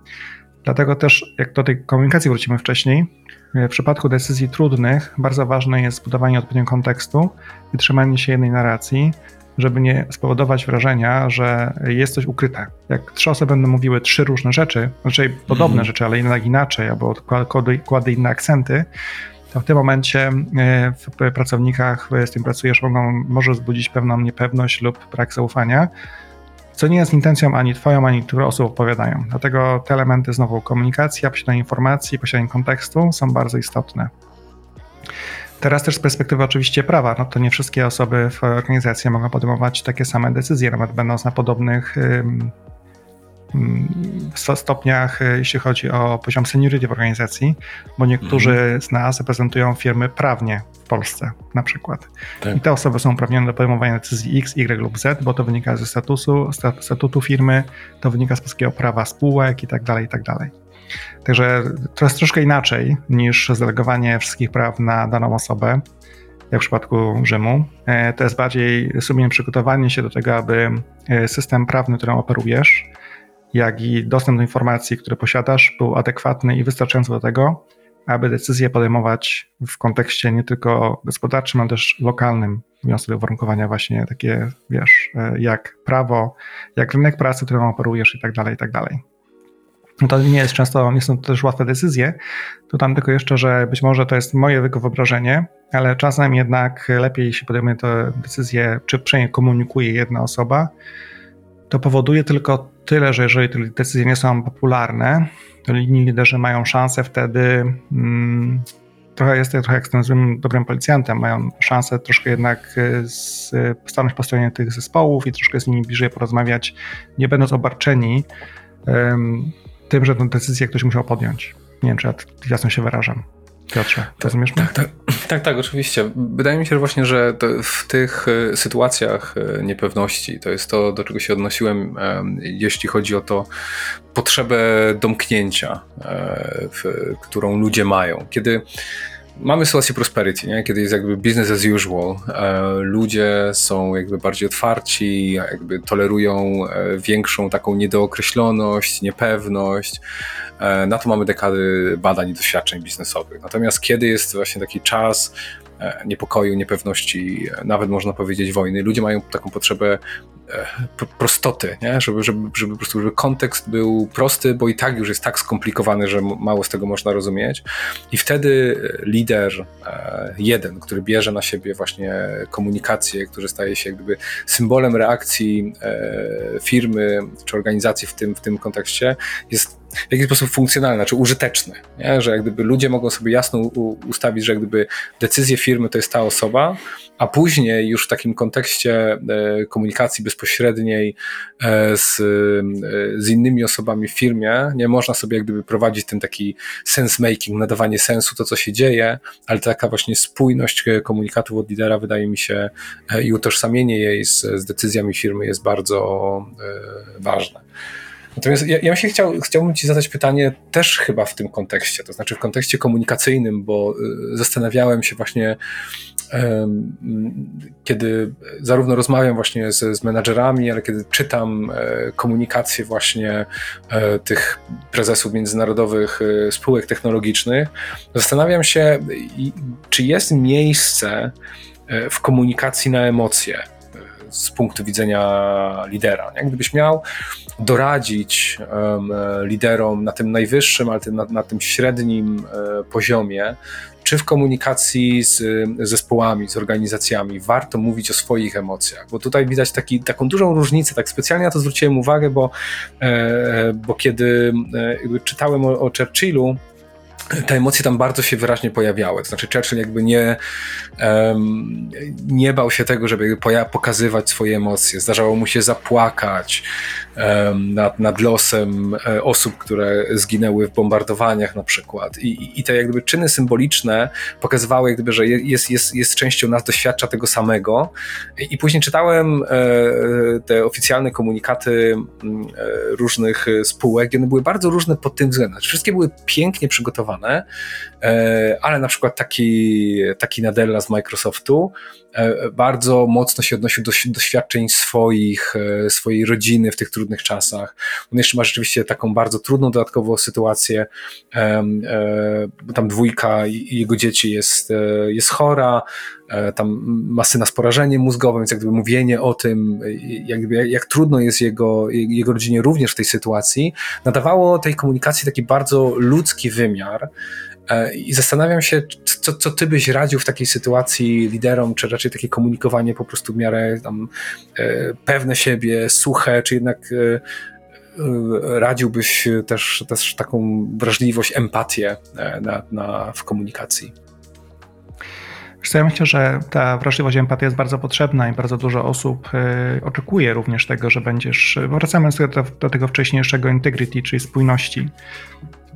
Dlatego też, jak do tej komunikacji wrócimy wcześniej, w przypadku decyzji trudnych bardzo ważne jest zbudowanie odpowiedniego kontekstu i trzymanie się jednej narracji, żeby nie spowodować wrażenia, że jest coś ukryte. Jak trzy osoby będą mówiły trzy różne rzeczy, raczej podobne mm. rzeczy, ale jednak inaczej, albo kłady, kłady inne akcenty, to w tym momencie e, w pracownikach, z tym pracujesz, mogą, może wzbudzić pewną niepewność lub brak zaufania, co nie jest intencją ani twoją, ani które osób opowiadają. Dlatego te elementy, znowu komunikacja, posiadanie informacji, posiadanie kontekstu są bardzo istotne. Teraz też z perspektywy oczywiście prawa, no to nie wszystkie osoby w organizacji mogą podejmować takie same decyzje, nawet będąc na podobnych stopniach, e, jeśli chodzi o poziom seniority w organizacji, bo niektórzy mhm. z nas reprezentują firmy prawnie w Polsce na przykład. Tak. I te osoby są uprawnione do podejmowania decyzji X, Y lub Z, bo to wynika ze statusu, statutu firmy, to wynika z polskiego prawa spółek i tak dalej, i tak dalej. Także to jest troszkę inaczej niż zdelegowanie wszystkich praw na daną osobę, jak w przypadku Rzymu. E, to jest bardziej sumienne przygotowanie się do tego, aby e, system prawny, którym operujesz, jak i dostęp do informacji, które posiadasz, był adekwatny i wystarczający do tego, aby decyzje podejmować w kontekście nie tylko gospodarczym, ale też lokalnym, mówiąc sobie uwarunkowania właśnie takie, wiesz, e, jak prawo, jak rynek pracy, którym operujesz i tak dalej, i tak dalej. No to nie jest często, nie są to też łatwe decyzje. Tu tam tylko jeszcze, że być może to jest moje wyobrażenie, ale czasem jednak lepiej, jeśli podejmuje tę decyzję, czy przynajmniej komunikuje jedna osoba, to powoduje tylko tyle, że jeżeli te decyzje nie są popularne, to inni liderzy mają szansę wtedy, hmm, trochę jest trochę jak z tym złym, dobrym policjantem, mają szansę troszkę jednak e, z, stanąć po stronie tych zespołów i troszkę z nimi bliżej porozmawiać, nie będąc obarczeni um, tym, że tę decyzję ktoś musiał podjąć. Nie wiem, czy ja jasno się wyrażam. Piotrze, rozumiesz tak, tak, tak, tak, oczywiście. Wydaje mi się że właśnie, że w tych e, sytuacjach e, niepewności to jest to, do czego się odnosiłem, jeśli chodzi o to potrzebę domknięcia, e, którą ludzie mają. Kiedy mamy sytuację prosperity, nie? kiedy jest jakby business as usual. E, ludzie są jakby bardziej otwarci, jakby tolerują e, większą taką niedookreśloność, niepewność. E, na to mamy dekady badań i doświadczeń biznesowych. Natomiast kiedy jest właśnie taki czas niepokoju, niepewności, e, nawet można powiedzieć wojny. Ludzie mają taką potrzebę e, prostoty, nie? Żeby, żeby, żeby po prostu żeby kontekst był prosty, bo i tak już jest tak skomplikowany, że mało z tego można rozumieć. I wtedy lider jeden, który bierze na siebie właśnie komunikację, który staje się jakby symbolem reakcji firmy czy organizacji w tym, w tym kontekście, jest w jakiś sposób funkcjonalny, znaczy użyteczny, nie? że jak gdyby ludzie mogą sobie jasno ustawić, że jak gdyby decyzje firmy to jest ta osoba, a później już w takim kontekście e, komunikacji bezpośredniej e, z, e, z innymi osobami w firmie, nie można sobie jak gdyby prowadzić ten taki sense making, nadawanie sensu to, co się dzieje, ale taka właśnie spójność komunikatów od lidera wydaje mi się i utożsamienie jej z, z decyzjami firmy jest bardzo ważne. Natomiast ja, ja się chciał, chciałbym Ci zadać pytanie też chyba w tym kontekście, to znaczy w kontekście komunikacyjnym, bo y, zastanawiałem się właśnie, kiedy zarówno rozmawiam właśnie z, z menadżerami, ale kiedy czytam e, komunikację właśnie e, tych prezesów międzynarodowych e, spółek technologicznych, zastanawiam się, czy jest miejsce w komunikacji na emocje z punktu widzenia lidera. Nie? Gdybyś miał doradzić um, liderom na tym najwyższym, ale na, na tym średnim e, poziomie, czy w komunikacji z zespołami, z organizacjami warto mówić o swoich emocjach, bo tutaj widać taki, taką dużą różnicę, tak specjalnie na to zwróciłem uwagę, bo, e, bo kiedy e, czytałem o, o Churchillu, te emocje tam bardzo się wyraźnie pojawiały. To znaczy, Churchill jakby nie, um, nie bał się tego, żeby pokazywać swoje emocje. Zdarzało mu się zapłakać nad, nad losem e, osób, które zginęły w bombardowaniach na przykład. I, i te jakby czyny symboliczne pokazywały, jakby, że jest, jest, jest częścią nas, doświadcza tego samego. I, później czytałem e, te oficjalne komunikaty e, różnych spółek, i one były bardzo różne pod tym względem. Znaczy, wszystkie były pięknie przygotowane E, ale na przykład taki, taki Nadella z Microsoftu e, bardzo mocno się odnosił do doświadczeń swoich, e, swojej rodziny w tych trudnych czasach. On jeszcze ma rzeczywiście taką bardzo trudną dodatkową sytuację, tam dwójka jego dzieci jest, jest chora, tam ma syna z porażeniem mózgowym, więc jak gdyby mówienie o tym, jak, jak trudno jest jego, jego rodzinie również w tej sytuacji, nadawało tej komunikacji taki bardzo ludzki wymiar. E, I zastanawiam się, co, co ty byś radził w takiej sytuacji liderom, czy raczej takie komunikowanie po prostu w miarę tam e, pewne siebie, suche, czy jednak e, radziłbyś też, też taką wrażliwość, empatię na, na, w komunikacji? Ja myślę, że ta wrażliwość, empatia jest bardzo potrzebna i bardzo dużo osób oczekuje również tego, że będziesz. Wracamy do, do tego wcześniejszego integrity, czyli spójności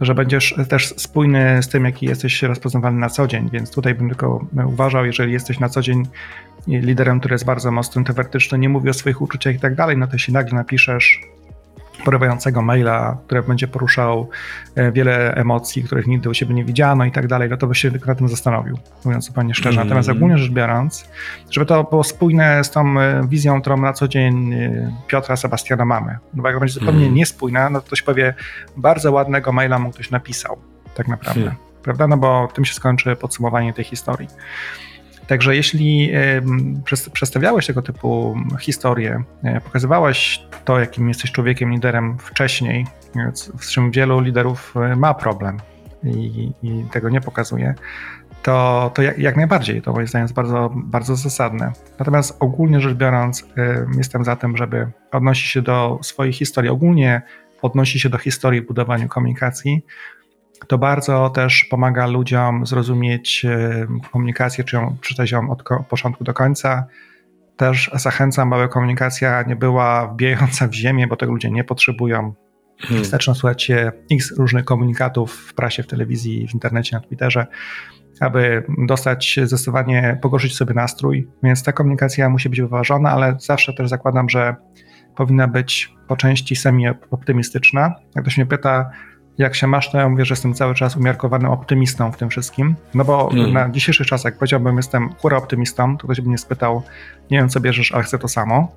że będziesz też spójny z tym, jaki jesteś rozpoznawany na co dzień, więc tutaj bym tylko uważał, jeżeli jesteś na co dzień liderem, który jest bardzo mocno introwertyczny, nie mówi o swoich uczuciach i tak dalej, no to jeśli nagle napiszesz porywającego maila, który będzie poruszał e, wiele emocji, których nigdy u siebie nie widziano i tak dalej, no to by się na tym zastanowił, mówiąc zupełnie szczerze. Mm. Natomiast ogólnie rzecz biorąc, żeby to było spójne z tą e, wizją, którą na co dzień e, Piotra Sebastiana mamy. No bo jak będzie zupełnie mm. niespójna, no to ktoś powie, bardzo ładnego maila mu ktoś napisał, tak naprawdę. Hmm. Prawda? No bo tym się skończy podsumowanie tej historii. Także jeśli przedstawiałeś tego typu historie, e, pokazywałeś to, jakim jesteś człowiekiem, liderem wcześniej, z czym wielu liderów e, ma problem i, i tego nie pokazuje, to, to jak, najbardziej to moim zdaniem jest bardzo, bardzo zasadne. Natomiast ogólnie rzecz biorąc, jestem za tym, żeby odnosić się do swojej historii, ogólnie odnosi się do historii w budowaniu komunikacji, to bardzo też pomaga ludziom zrozumieć e, komunikację, czy ją czytać ją od początku do końca. Też zachęcam, aby komunikacja nie była wbijająca w ziemię, bo tego ludzie nie potrzebują. Hmm. Wystarczy słuchać x różnych komunikatów w prasie, w telewizji, w internecie, na Twitterze, aby dostać zdecydowanie, pogorszyć sobie nastrój. Więc ta komunikacja musi być wyważona, ale zawsze też zakładam, że powinna być po części semi-optymistyczna. Jak ktoś mnie pyta, jak się masz, to ja mówię, że jestem cały czas umiarkowanym optymistą w tym wszystkim. No bo mm. na dzisiejszych czasach, jak powiedziałbym, jestem hura optymistą, to ktoś by mnie spytał, nie wiem co bierzesz, ale chcę to samo.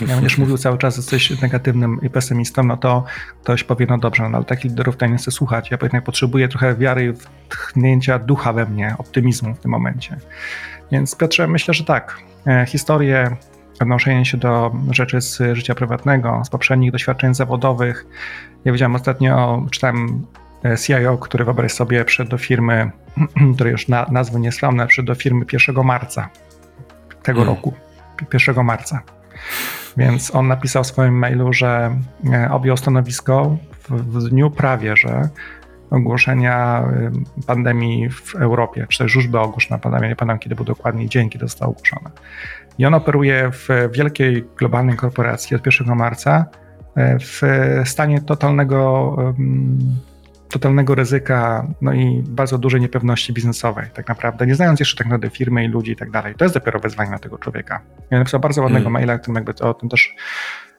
Ja będziesz mówił cały czas, że jesteś negatywnym i pesymistą, no to ktoś powie, no dobrze, no ale takich liderów to nie chcę słuchać. Ja jednak potrzebuję trochę wiary, tchnięcia ducha we mnie, optymizmu w tym momencie. Więc Piotrze, myślę, że tak. E, historie, odnoszenie się do rzeczy z życia prywatnego, z poprzednich doświadczeń zawodowych. Ja widziałem ostatnio, czytałem e, CIO, który wyobraź sobie przyszedł do firmy, której już na, nazwy nie sławne, przyszedł do firmy 1 marca tego hmm. roku. 1 marca. Więc on napisał w swoim mailu, że e, objął stanowisko w, w dniu prawie, że ogłoszenia pandemii w Europie, czy też już była ogłoszona pandemia, nie pamiętam kiedy był dokładnie dzień, kiedy została ogłoszona. I on operuje w wielkiej globalnej korporacji od 1 marca w stanie totalnego, totalnego ryzyka, no i bardzo dużej niepewności biznesowej, tak naprawdę, nie znając jeszcze tak naprawdę firmy i ludzi i tak dalej. To jest dopiero wyzwanie dla tego człowieka. Ja napisał bardzo ładnego mm. maila, którym jakby o tym też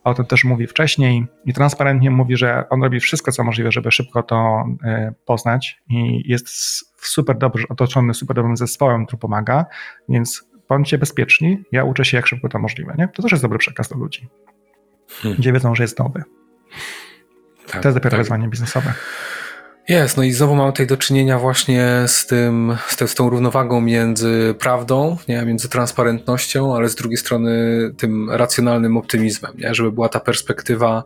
o tym też mówi wcześniej i transparentnie mówi, że on robi wszystko, co możliwe, żeby szybko to e, poznać i jest super dobrze otoczony super dobrym zespołem, który pomaga, więc bądźcie bezpieczni, ja uczę się jak szybko to możliwe. Nie? To też jest dobry przekaz do ludzi, hmm. gdzie wiedzą, że jest nowy. Tak, to jest dopiero tak. wyzwanie biznesowe. Jest, no i znowu mamy tutaj do czynienia właśnie z tym, z, te, z tą równowagą między prawdą, nie, między transparentnością, ale z drugiej strony tym racjonalnym optymizmem, nie, żeby była ta perspektywa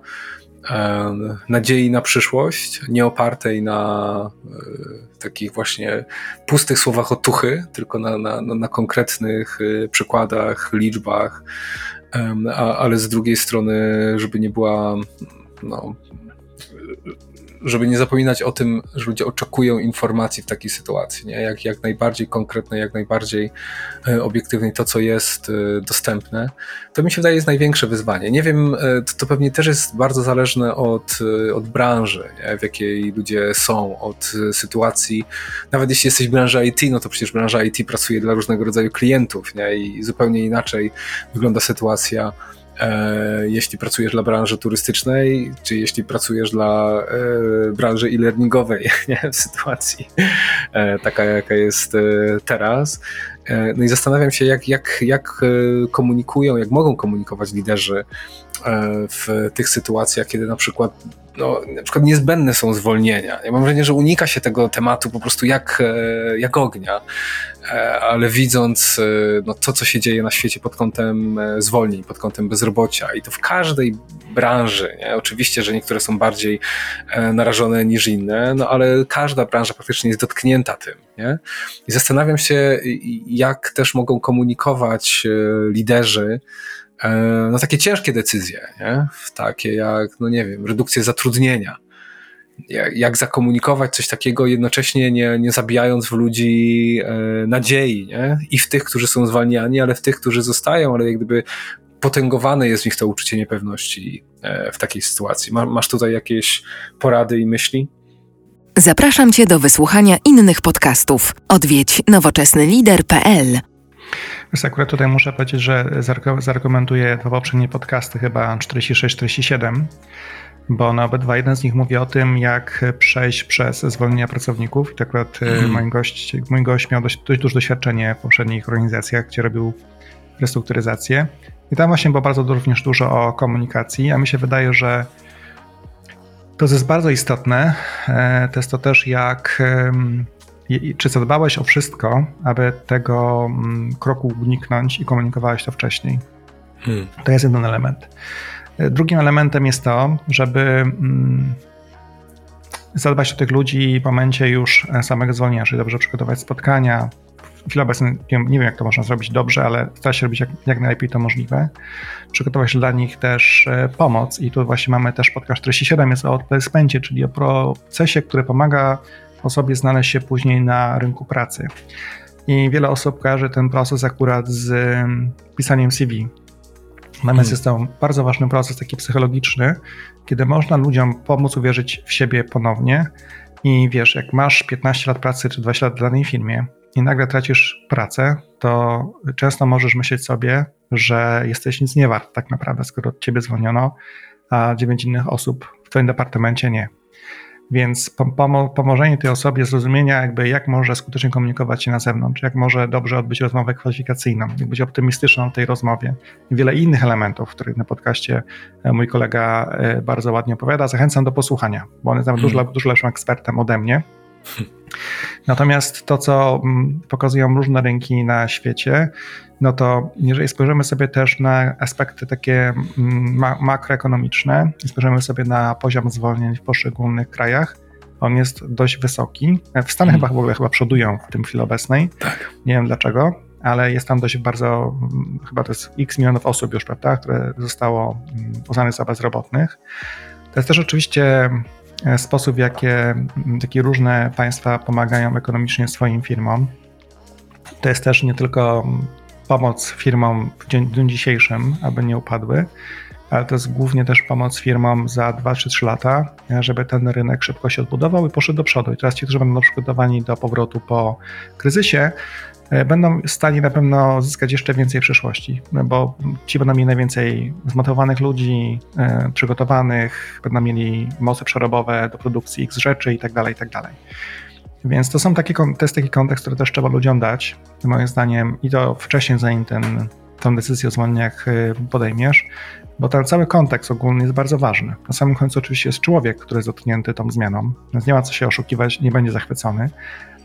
e, nadziei na przyszłość, nie opartej na e, takich właśnie pustych słowach otuchy, tylko na, na, na konkretnych e, przykładach, liczbach, a, ale z drugiej strony, żeby nie była no, żeby nie zapominać o tym, że ludzie oczekują informacji w takiej sytuacji, nie? Jak, jak najbardziej konkretnej, jak najbardziej e, obiektywnej to, co jest e, dostępne, to mi się wydaje jest największe wyzwanie. Nie wiem, e, to, to pewnie też jest bardzo zależne od, od branży, nie? w jakiej ludzie są, od sytuacji. Nawet jeśli jesteś w branży IT, no to przecież branża IT pracuje dla różnego rodzaju klientów nie? i zupełnie inaczej wygląda sytuacja jeśli pracujesz dla branży turystycznej, czy jeśli pracujesz dla e, branży e-learningowej, nie? w sytuacji e, taka, jaka jest teraz. No i zastanawiam się, jak, jak, jak komunikują, jak mogą komunikować liderzy w tych sytuacjach, kiedy na przykład no, na przykład niezbędne są zwolnienia. Ja mam wrażenie, że unika się tego tematu po prostu jak, e, jak ognia, e, ale widząc e, no, to, co się dzieje na świecie pod kątem zwolnień, pod kątem bezrobocia i to w każdej branży, nie? oczywiście, że niektóre są bardziej narażone niż inne, no ale każda branża praktycznie jest dotknięta tym. Nie? I zastanawiam się, jak też mogą komunikować liderzy, E, no takie ciężkie decyzje, nie? takie jak, no nie wiem, redukcję zatrudnienia. Jak, jak zakomunikować coś takiego, jednocześnie nie, nie zabijając w ludzi e, nadziei, nie? I w tych, którzy są zwalniani, ale w tych, którzy zostają, ale jak gdyby potęgowane jest w nich to uczucie niepewności e, w takiej sytuacji. Ma, masz tutaj jakieś porady i myśli? Zapraszam Cię do wysłuchania innych podcastów. Odwiedź nowoczesnylider.pl więc akurat tutaj muszę powiedzieć, że zarekomenduję dwa poprzednie podcasty, chyba 46-47, bo one obydwa, jeden z nich mówi o tym, jak przejść przez zwolnienia pracowników. I tak akurat mm. mój, gość, mój gość miał dość, dość duże doświadczenie w poprzednich organizacjach, gdzie robił restrukturyzację. I tam właśnie było bardzo również dużo o komunikacji, a mi się wydaje, że to, jest bardzo istotne, e, to jest to też, jak czy zadbałeś o wszystko, aby tego mm, kroku uniknąć i komunikowałeś to wcześniej? Hmm. To jest jeden element. E, drugim elementem jest to, żeby mm, zadbać o tych ludzi w momencie już e, samego zwolnienia, czyli dobrze przygotować spotkania. W chwili obecnej nie, nie wiem, jak to można zrobić dobrze, ale stara się robić jak, jak najlepiej to możliwe. Przygotować dla nich też e, pomoc i tu właśnie mamy też podcast 47, jest o odplacemencie, czyli o procesie, który pomaga osobie znaleźć się później na rynku pracy. I wiele osób kojarzy ten proces akurat z mm, pisaniem CV. Natomiast hmm. jest to bardzo ważny proces, taki psychologiczny, kiedy można ludziom pomóc uwierzyć w siebie ponownie. I wiesz, jak masz 15 lat pracy czy 20 lat w danej firmie i nagle tracisz pracę, to często możesz myśleć sobie, że jesteś nic nie wart tak naprawdę, skoro od ciebie zwolniono, a 9 innych osób w twoim departamencie nie. Więc pomo pomożenie tej osobie zrozumienia, jakby jak może skutecznie komunikować się na zewnątrz, jak może dobrze odbyć rozmowę kwalifikacyjną, jak być optymistyczną w tej rozmowie i wiele innych elementów, których na podcaście e, mój kolega e, bardzo ładnie opowiada. Zachęcam do posłuchania, bo on jest hmm. dużo, dużo lepszym ekspertem ode mnie. Natomiast to, co mm, pokazują różne rynki na świecie, no to jeżeli spojrzymy sobie też na aspekty takie mm, ma makroekonomiczne, spojrzymy sobie na poziom zwolnień w poszczególnych krajach, on jest dość wysoki. W Stanach hmm. chyba w ogóle chyba przodują w tym chwili obecnej. Tak. Nie wiem dlaczego, ale jest tam dość bardzo, mm, chyba to jest x milionów osób już, prawda, które zostało uznane za bezrobotnych. To jest też oczywiście E, sposób, w jakie takie różne państwa pomagają ekonomicznie swoim firmom. To jest też nie tylko pomoc firmom w dniu dzisiejszym, aby nie upadły, ale to jest głównie też pomoc firmom za 2 czy 3 lata, żeby ten rynek szybko się odbudował i poszedł do przodu. I teraz ci, którzy będą przygotowani do powrotu po kryzysie, E, będą w stanie na pewno zyskać jeszcze więcej w przyszłości, bo ci będą mieli najwięcej zmotywowanych ludzi, e, przygotowanych, będą mieli moce przerobowe do produkcji X rzeczy i tak Więc to są takie, to jest taki kontekst, który też trzeba ludziom dać, moim zdaniem, i to wcześniej, zanim ten, tą decyzję o zwolnieniach e, podejmiesz, bo ten cały kontekst ogólny jest bardzo ważny. Na samym końcu oczywiście jest człowiek, który jest dotknięty tą zmianą, więc nie ma co się oszukiwać, nie będzie zachwycony,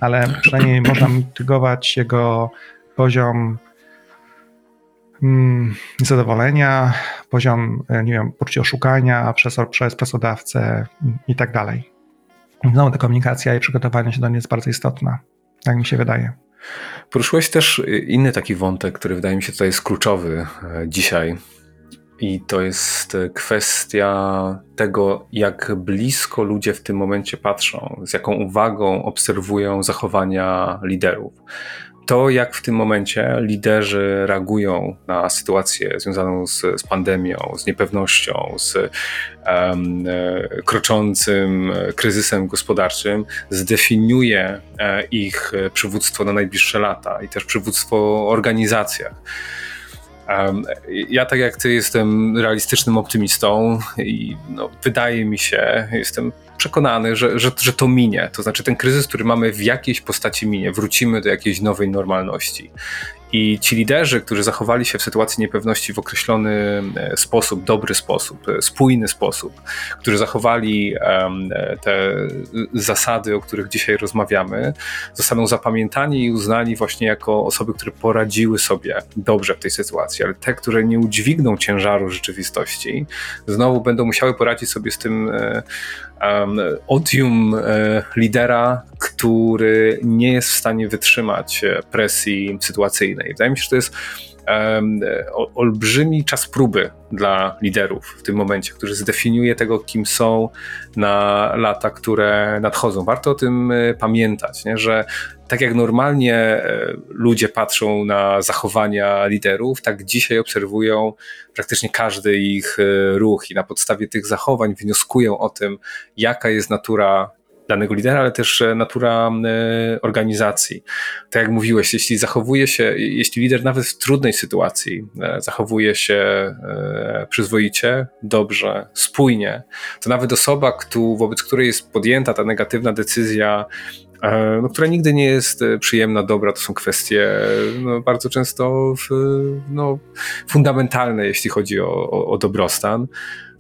ale przynajmniej można mitygować jego poziom mm, niezadowolenia, poziom, e, nie wiem, poczucia oszukania przez, przez pracodawcę i tak dalej. Znowu ta komunikacja i przygotowanie się do niej jest bardzo istotna, jak mi się wydaje. Poruszyłeś też inny taki wątek, który wydaje mi się tutaj jest kluczowy e, dzisiaj, i to jest kwestia tego, jak blisko ludzie w tym momencie patrzą, z jaką uwagą obserwują zachowania liderów. To, jak w tym momencie liderzy reagują na sytuację związaną z, z pandemią, z niepewnością, z um, kroczącym kryzysem gospodarczym, zdefiniuje e, ich przywództwo na najbliższe lata i też przywództwo w organizacjach. Ja tak jak ty jestem realistycznym optymistą i no, wydaje mi się, jestem przekonany, że, że, że to minie. To znaczy ten kryzys, który mamy w jakiejś postaci minie. Wrócimy do jakiejś nowej normalności. I ci liderzy, którzy zachowali się w sytuacji niepewności w określony e, sposób, dobry sposób, e, spójny sposób, którzy zachowali te zasady, o których dzisiaj rozmawiamy, zostaną zapamiętani i uznani właśnie jako osoby, które poradziły sobie dobrze w tej sytuacji, ale te, które nie udźwigną ciężaru rzeczywistości, znowu będą musiały poradzić sobie z tym e, odium lidera, który nie jest w stanie wytrzymać presji sytuacyjnej Wydaje mi się, że to jest um, olbrzymi czas próby dla liderów w tym momencie, który zdefiniuje tego, kim są na lata, które nadchodzą. Warto o tym e, pamiętać, nie? że tak jak normalnie e, ludzie patrzą na zachowania liderów, tak dzisiaj obserwują praktycznie każdy ich e, ruch i na podstawie tych zachowań wnioskują o tym, jaka jest natura danego lidera, ale też e, natura e, organizacji. Tak jak mówiłeś, jeśli zachowuje się, jeśli lider nawet w trudnej sytuacji e, zachowuje się przyzwoicie, dobrze, spójnie, to nawet osoba, wobec której jest podjęta ta negatywna decyzja, no, która nigdy nie jest przyjemna, dobra, to są kwestie no, bardzo często w, no, fundamentalne, jeśli chodzi o, o, o dobrostan,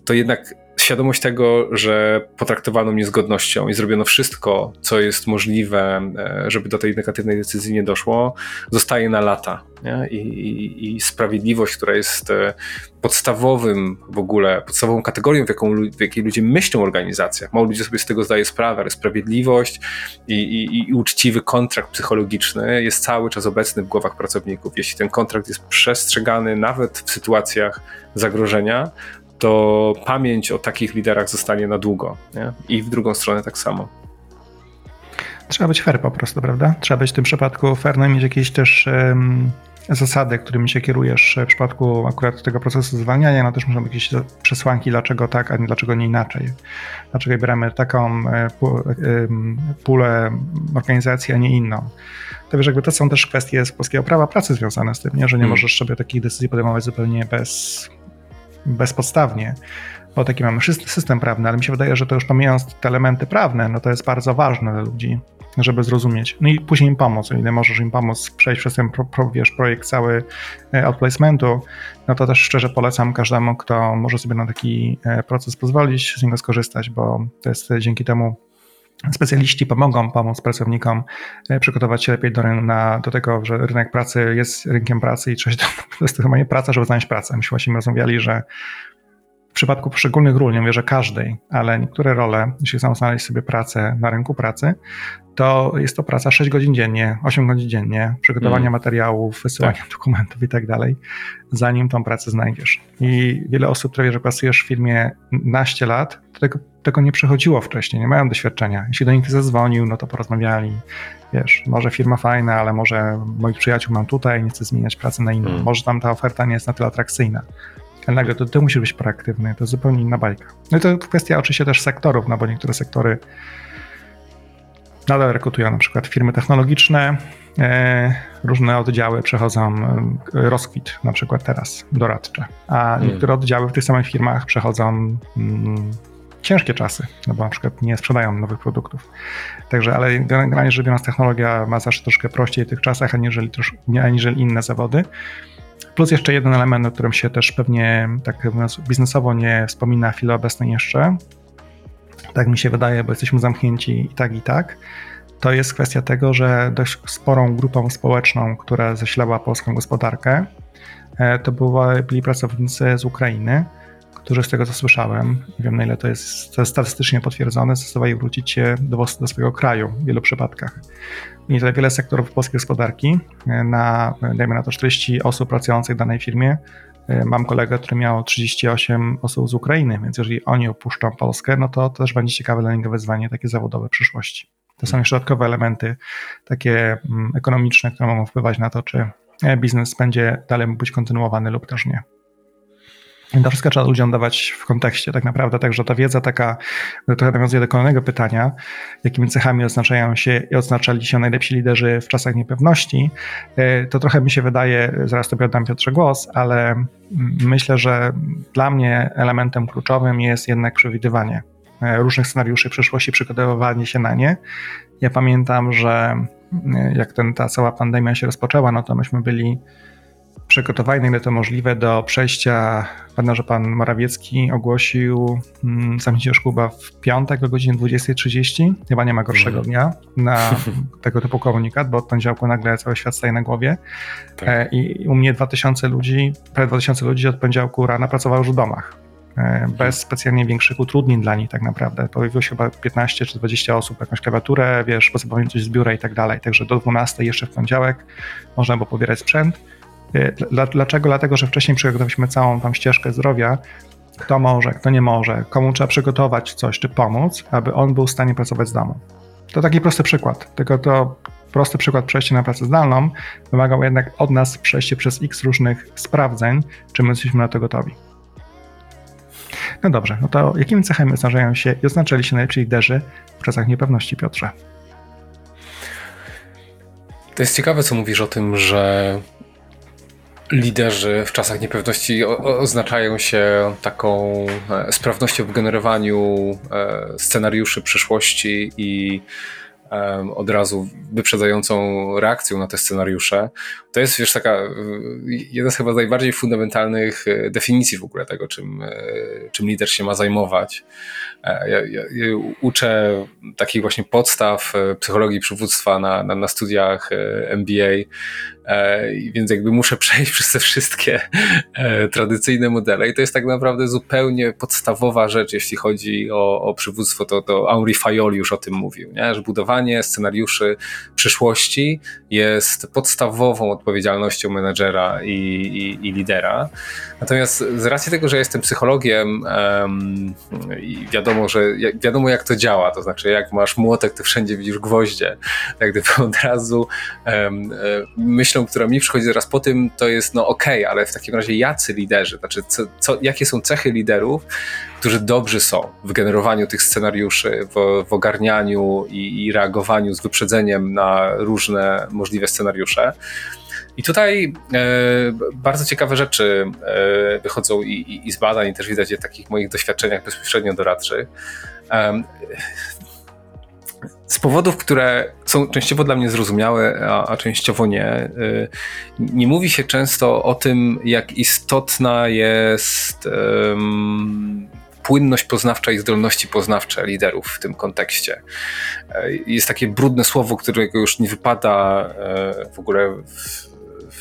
to jednak świadomość tego, że potraktowano mnie z godnością i zrobiono wszystko, co jest możliwe, e, żeby do tej negatywnej decyzji nie doszło, zostaje na lata. I, i, I, sprawiedliwość, która jest e, podstawowym w ogóle, podstawową kategorią, w, jaką, w jakiej ludzie myślą o organizacjach. Mało ludzi sobie z tego zdaje sprawę, ale sprawiedliwość i, i uczciwy kontrakt psychologiczny jest cały czas obecny w głowach pracowników. Jeśli ten kontrakt jest przestrzegany nawet w sytuacjach zagrożenia, to pamięć o takich liderach zostanie na długo. Nie? I w drugą stronę tak samo. Trzeba być fair po prostu, prawda? Trzeba być w tym przypadku fair, no i mieć jakieś też um, zasady, którymi się kierujesz w przypadku akurat tego procesu zwalniania, no też muszą być jakieś przesłanki, dlaczego tak, a nie dlaczego nie inaczej. Dlaczego bierzemy taką e, pulę organizacji, a nie inną. To wiesz, jakby to są też kwestie z polskiego prawa pracy związane z tym, nie? że nie hmm. możesz sobie takich decyzji podejmować zupełnie bez bezpodstawnie. bo taki mamy system prawny, ale mi się wydaje, że to już pomijając te elementy prawne, no to jest bardzo ważne dla ludzi, żeby zrozumieć. No i później im pomóc, o ile możesz im pomóc przejść przez ten wiesz, projekt cały e, outplacementu, no to też szczerze polecam każdemu, kto może sobie na taki e, proces pozwolić, z niego skorzystać, bo to jest dzięki temu Specjaliści pomogą pomóc pracownikom e, przygotować się lepiej do, na, do tego, że rynek pracy jest rynkiem pracy i coś, to jest chyba nie praca, żeby znaleźć pracę. Myśmy właśnie rozmawiali, że w przypadku poszczególnych ról, nie mówię, że każdej, ale niektóre role, jeśli chcą znaleźć sobie pracę na rynku pracy, to jest to praca 6 godzin dziennie, 8 godzin dziennie, przygotowania mm. materiałów, wysyłania tak. dokumentów i tak dalej, zanim tą pracę znajdziesz. I wiele osób, które wie, że pracujesz w firmie naście lat, tego, tego nie przechodziło wcześniej, nie mają doświadczenia. Jeśli do nich zadzwonił, no to porozmawiali, wiesz, może firma fajna, ale może moich przyjaciół mam tutaj, nie chcę zmieniać pracy na inną, mm. może tam ta oferta nie jest na tyle atrakcyjna. Ale nagle to ty musisz być proaktywny, to zupełnie inna bajka. No i to kwestia oczywiście też sektorów, no bo niektóre sektory nadal rekrutują na przykład firmy technologiczne, e, różne oddziały przechodzą e, rozkwit, na przykład teraz, doradcze, a hmm. niektóre oddziały w tych samych firmach przechodzą mm, ciężkie czasy, no bo na przykład nie sprzedają nowych produktów. Także, ale generalnie rzecz biorąc, technologia ma zawsze troszkę prościej w tych czasach, aniżeli, aniżeli inne zawody. Plus jeszcze jeden element, o którym się też pewnie tak biznesowo nie wspomina w chwili obecnej jeszcze, tak mi się wydaje, bo jesteśmy zamknięci i tak, i tak, to jest kwestia tego, że dość sporą grupą społeczną, która zasilała polską gospodarkę, e, to byli pracownicy z Ukrainy, którzy z tego co słyszałem, nie wiem na ile to jest, statystycznie potwierdzone, zdecydowali wrócić się do, do swojego kraju w wielu przypadkach. I tutaj wiele sektorów polskiej gospodarki, e, na, dajmy na to 40 osób pracujących w danej firmie, Mam kolegę, który miał 38 osób z Ukrainy, więc jeżeli oni opuszczą Polskę, no to, też będzie ciekawe dla niego wyzwanie takie zawodowe w przyszłości. To są jeszcze dodatkowe elementy takie mm, ekonomiczne, które mogą wpływać na to, czy e, biznes będzie dalej być kontynuowany lub też nie. To wszystko trzeba ludziom dawać w kontekście tak naprawdę, także ta wiedza taka, trochę nawiązuje do kolejnego pytania, jakimi cechami oznaczają się i oznaczali się najlepsi liderzy w czasach niepewności, e, to trochę mi się wydaje, zaraz tobie oddam Piotrze głos, ale myślę, że dla mnie elementem kluczowym jest jednak przewidywanie e, różnych scenariuszy przyszłości, przygotowywanie się na nie. Ja pamiętam, że e, jak ten, ta cała pandemia się rozpoczęła, no to myśmy byli przygotowani, na ile to możliwe, do przejścia. Pamiętam, że pan Morawiecki ogłosił mm, zamknięcie szkółka w piątek o godzinie 20.30. Chyba nie ma gorszego mhm. dnia na tego typu komunikat, bo od poniedziałku nagle cały świat staje na głowie. Tak. E, I u mnie 2000 ludzi, prawie 2000 ludzi od poniedziałku rana pracowało już w domach e, bez specjalnie większych utrudnień dla nich tak naprawdę. Pojawiło się chyba 15 czy 20 osób, jakąś klawiaturę, wiesz, posypałem coś z biura i tak dalej. Także do 12 jeszcze w poniedziałek można było pobierać sprzęt. Dlaczego? Dlatego, że wcześniej przygotowaliśmy całą tam ścieżkę zdrowia, kto może, kto nie może, komu trzeba przygotować coś czy pomóc, aby on był w stanie pracować z domu. To taki prosty przykład, tylko to prosty przykład przejścia na pracę zdalną wymagał jednak od nas przejście przez x różnych sprawdzeń, czy my jesteśmy na to gotowi. No dobrze, no to jakimi cechami oznaczają się i oznaczali się najlepsi liderzy w czasach niepewności, Piotrze? To jest ciekawe, co mówisz o tym, że liderzy w czasach niepewności oznaczają się taką e, sprawnością w generowaniu e, scenariuszy przyszłości i od razu wyprzedzającą reakcją na te scenariusze. To jest wiesz taka jedna z chyba najbardziej fundamentalnych e, definicji w ogóle tego, czym, czym lider się ma zajmować. Ja, ja, ja uczę takich właśnie podstaw psychologii przywództwa na, na, na studiach MBA E, więc jakby muszę przejść przez te wszystkie e, tradycyjne modele i to jest tak naprawdę zupełnie podstawowa rzecz, jeśli chodzi o, o przywództwo, to, to Henri Fayol już o tym mówił, nie? że budowanie scenariuszy przyszłości jest podstawową odpowiedzialnością menedżera i, i, i lidera. Natomiast z racji tego, że jestem psychologiem um, i wiadomo, że wiadomo jak to działa, to znaczy jak masz młotek, to wszędzie widzisz gwoździe, tak gdyby od razu um, myślą, która mi przychodzi zaraz po tym, to jest no okej, okay, ale w takim razie jacy liderzy, znaczy co, co, jakie są cechy liderów, którzy dobrzy są w generowaniu tych scenariuszy, w, w ogarnianiu i, i reagowaniu z wyprzedzeniem na różne możliwe scenariusze. I tutaj e, bardzo ciekawe rzeczy e, wychodzą i, i, i, z badań, i też widać je w takich moich doświadczeniach bezpośrednio doradczych. E, z powodów, które są częściowo dla mnie zrozumiałe, a, a częściowo nie, e, nie mówi się często o tym, jak istotna jest płynność poznawcza i zdolności poznawcze liderów w tym kontekście. E, jest takie brudne słowo, którego już nie wypada e, w ogóle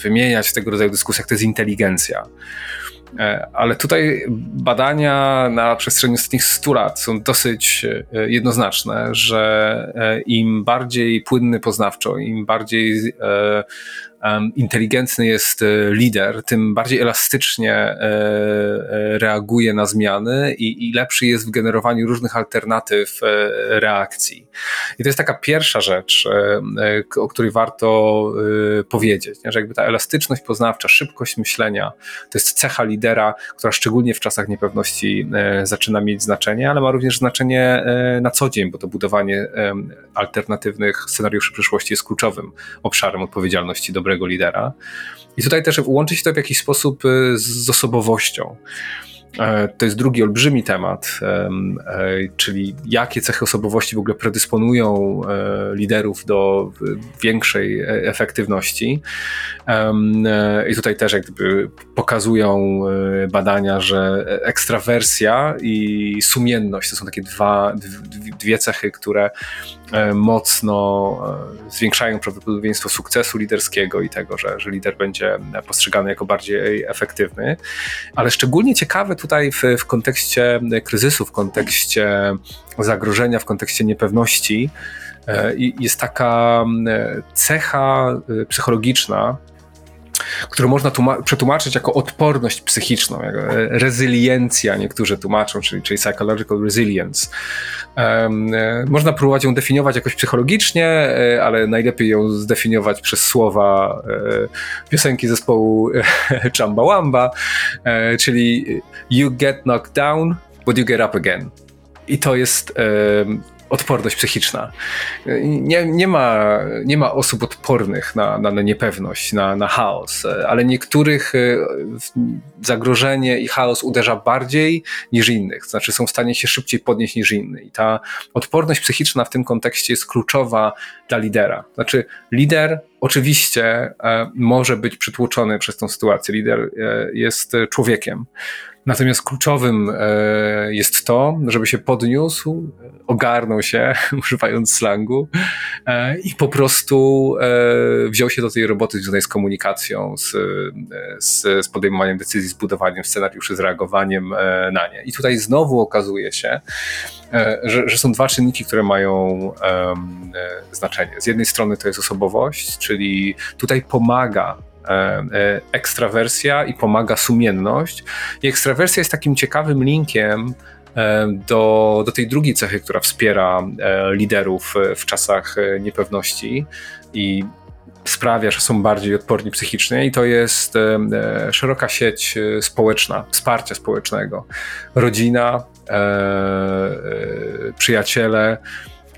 wymieniać w tego rodzaju dyskusjach, to jest inteligencja. E, ale tutaj badania na przestrzeni ostatnich 100 lat są dosyć jednoznaczne, że im bardziej płynny poznawczo, im bardziej inteligentny jest e, lider, tym bardziej elastycznie e, e, reaguje na zmiany i, i lepszy jest w generowaniu różnych alternatyw reakcji. I to jest taka pierwsza rzecz, o której warto powiedzieć, że jakby ta elastyczność poznawcza, szybkość myślenia to jest cecha lidera, która szczególnie w czasach niepewności zaczyna mieć znaczenie, ale ma również znaczenie na co dzień, bo to budowanie alternatywnych scenariuszy przyszłości jest kluczowym obszarem odpowiedzialności dobrego dobrego lidera. I tutaj też łączy się to w jakiś sposób y, z osobowością. E, to jest drugi olbrzymi temat, e, czyli jakie cechy osobowości w ogóle predysponują e, liderów do większej efektywności. I tutaj też jak gdyby pokazują badania, że ekstrawersja i sumienność to są takie dwa, dwie cechy, które mocno zwiększają prawdopodobieństwo sukcesu liderskiego i tego, że, że lider będzie postrzegany jako bardziej efektywny. Ale szczególnie ciekawe tutaj w, w kontekście kryzysu, w kontekście zagrożenia, w kontekście niepewności e, jest taka cecha e, psychologiczna, którą można przetłumaczyć jako odporność psychiczną, e, rezyliencja niektórzy tłumaczą, czyli, czyli psychological resilience. Um, można próbować ją definiować jakoś psychologicznie, e, ale najlepiej ją zdefiniować przez słowa piosenki zespołu Chamba e, czyli you get knocked down, but you get up again. I to jest odporność psychiczna. Nie, nie, ma, nie ma osób odpornych na, na, na niepewność, na, na chaos, ale niektórych e, zagrożenie i chaos uderza bardziej niż innych, znaczy są w stanie się szybciej podnieść niż inny. I ta odporność psychiczna w tym kontekście jest kluczowa dla lidera. Znaczy, lider oczywiście e, może być przytłoczony przez tą sytuację. Lider e, jest człowiekiem. Natomiast kluczowym e, jest to, żeby się podniósł, ogarnął się, używając slangu, e, i po prostu e, wziął się do tej roboty związanej z komunikacją, z, z, podejmowaniem decyzji, z budowaniem scenariuszy, z reagowaniem na nie. I tutaj znowu okazuje się, że, że, są dwa czynniki, które mają znaczenie. Z jednej strony to jest osobowość, czyli tutaj pomaga ekstrawersja i pomaga sumienność. I ekstrawersja jest takim ciekawym linkiem e, do, do tej drugiej cechy, która wspiera liderów w czasach niepewności i sprawia, że są bardziej odporni psychicznie i to jest szeroka sieć społeczna, wsparcia społecznego. Rodzina, przyjaciele,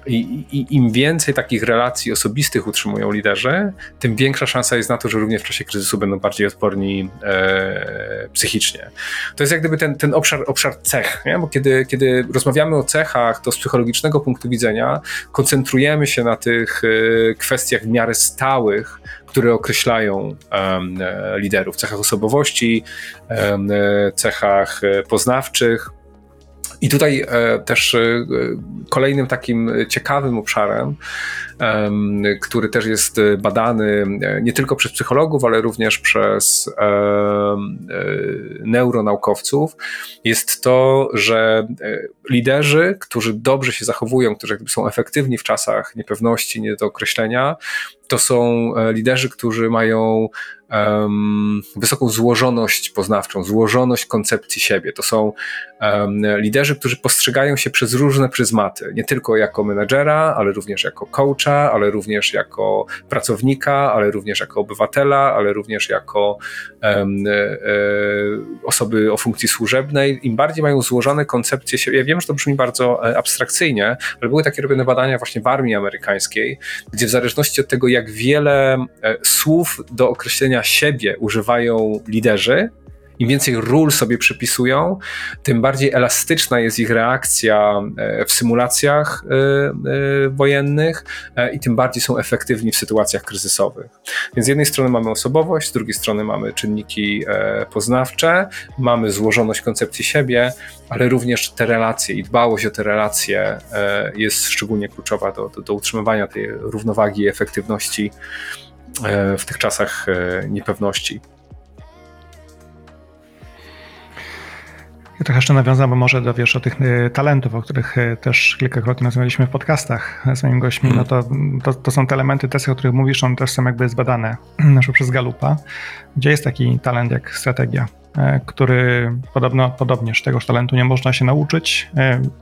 i, I, im więcej takich relacji osobistych utrzymują liderzy, tym większa szansa jest na to, że również w czasie kryzysu będą bardziej odporni e, psychicznie. To jest jak gdyby ten, ten obszar, obszar cech, nie? bo kiedy, kiedy rozmawiamy o cechach, to z psychologicznego punktu widzenia koncentrujemy się na tych e, kwestiach w miarę stałych, które określają um, liderów, cechach osobowości, um, cechach poznawczych, i tutaj e, też e, kolejnym takim ciekawym obszarem, który też jest badany e, nie tylko przez psychologów, ale również przez neuronaukowców, jest to, że liderzy, którzy dobrze się zachowują, którzy są efektywni w czasach niepewności, nie do określenia, to są liderzy, którzy mają um, wysoką złożoność poznawczą, złożoność koncepcji siebie. To są um, liderzy, którzy postrzegają się przez różne pryzmaty, nie tylko jako menedżera, ale również jako coacha, ale również jako pracownika, ale również jako obywatela, ale również jako um, e, osoby o funkcji służebnej. Im bardziej mają złożone koncepcje siebie, ja wiem, że to brzmi bardzo e, abstrakcyjnie, ale były takie robione badania właśnie w armii amerykańskiej, gdzie w zależności od tego, jak wiele słów do określenia siebie używają liderzy, im więcej ról sobie przypisują, tym bardziej elastyczna jest ich reakcja e, w symulacjach e, e, wojennych i tym bardziej są efektywni w sytuacjach kryzysowych. Więc z jednej strony mamy osobowość, z drugiej strony mamy czynniki poznawcze, mamy złożoność koncepcji siebie, ale również te relacje i dbałość o te relacje jest szczególnie kluczowa do, do, do utrzymywania tej równowagi i efektywności w tych czasach niepewności. Ja trochę jeszcze nawiązam, bo może dowiesz o tych y, talentów, o których y, też kilkakrotnie rozmawialiśmy w podcastach z moimi gośćmi. No to, to, to są te elementy, te, o których mówisz, one też są jakby zbadane przez Galupa, gdzie jest taki talent jak strategia, e, który podobno, podobnież tegoż talentu nie można się nauczyć,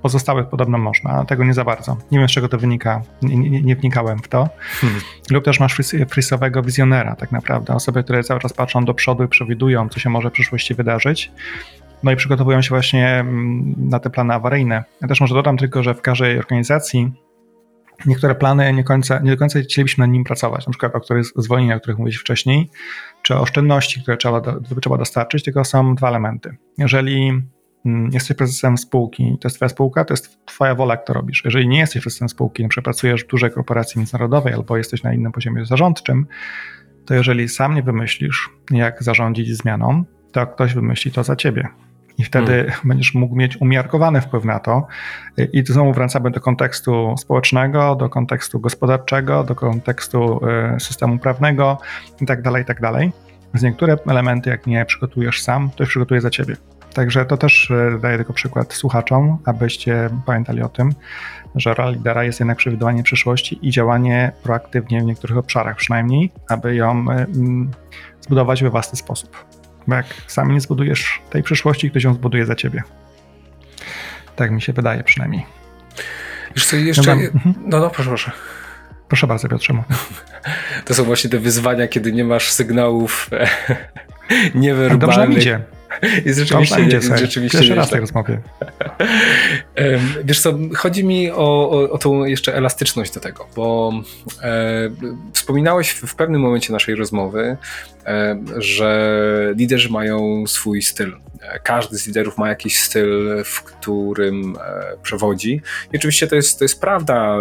pozostałych podobno można, a tego nie za bardzo. Nie wiem, z czego to wynika, nie, nie, nie wnikałem w to. Hmm. Lub też masz frisowego wizjonera tak naprawdę, osoby, które cały czas patrzą do przodu i przewidują, co się może w przyszłości wydarzyć no i przygotowują się właśnie mm, na te plany awaryjne. Ja też może dodam tylko, że w każdej organizacji niektóre plany nie, końca, nie do końca chcielibyśmy nad nim pracować, na przykład o których zwolnieniach, o których mówiliśmy wcześniej, czy oszczędności, które trzeba, do, trzeba dostarczyć, tylko są dwa elementy. Jeżeli mm, jesteś prezesem spółki, to jest twoja spółka, to jest twoja wola, jak to robisz. Jeżeli nie jesteś prezesem spółki, przykład pracujesz w dużej korporacji międzynarodowej albo jesteś na innym poziomie zarządczym, to jeżeli sam nie wymyślisz, jak zarządzić zmianą, to ktoś wymyśli to za ciebie i wtedy hmm. będziesz mógł mieć umiarkowany wpływ na to. I znowu wracamy do kontekstu społecznego, do kontekstu gospodarczego, do kontekstu e, systemu prawnego itd., tak itd. Tak Z niektóre elementy, jak nie przygotujesz sam, to przygotuje za ciebie. Także to też e, daję tylko przykład słuchaczom, abyście pamiętali o tym, że rola lidera jest jednak przewidywanie przyszłości i działanie proaktywnie w niektórych obszarach przynajmniej, aby ją e, zbudować we własny sposób. Bo jak sam nie zbudujesz tej przyszłości, ktoś ją zbuduje za ciebie. Tak mi się wydaje przynajmniej. Co, jeszcze... No, no, no, proszę, proszę. Proszę bardzo, Piotrze. To są właśnie te wyzwania, kiedy nie masz sygnałów niewerbalnych. Dobrze idzie. I rzeczywiście, idzie, rzeczywiście Pierwszy raz tak rozmowie. Wiesz co, chodzi mi o, o, o tą jeszcze elastyczność do tego, bo e, wspominałeś w, w pewnym momencie naszej rozmowy, e, że liderzy mają swój styl. Każdy z liderów ma jakiś styl, w którym e, przewodzi. I oczywiście to jest, to jest prawda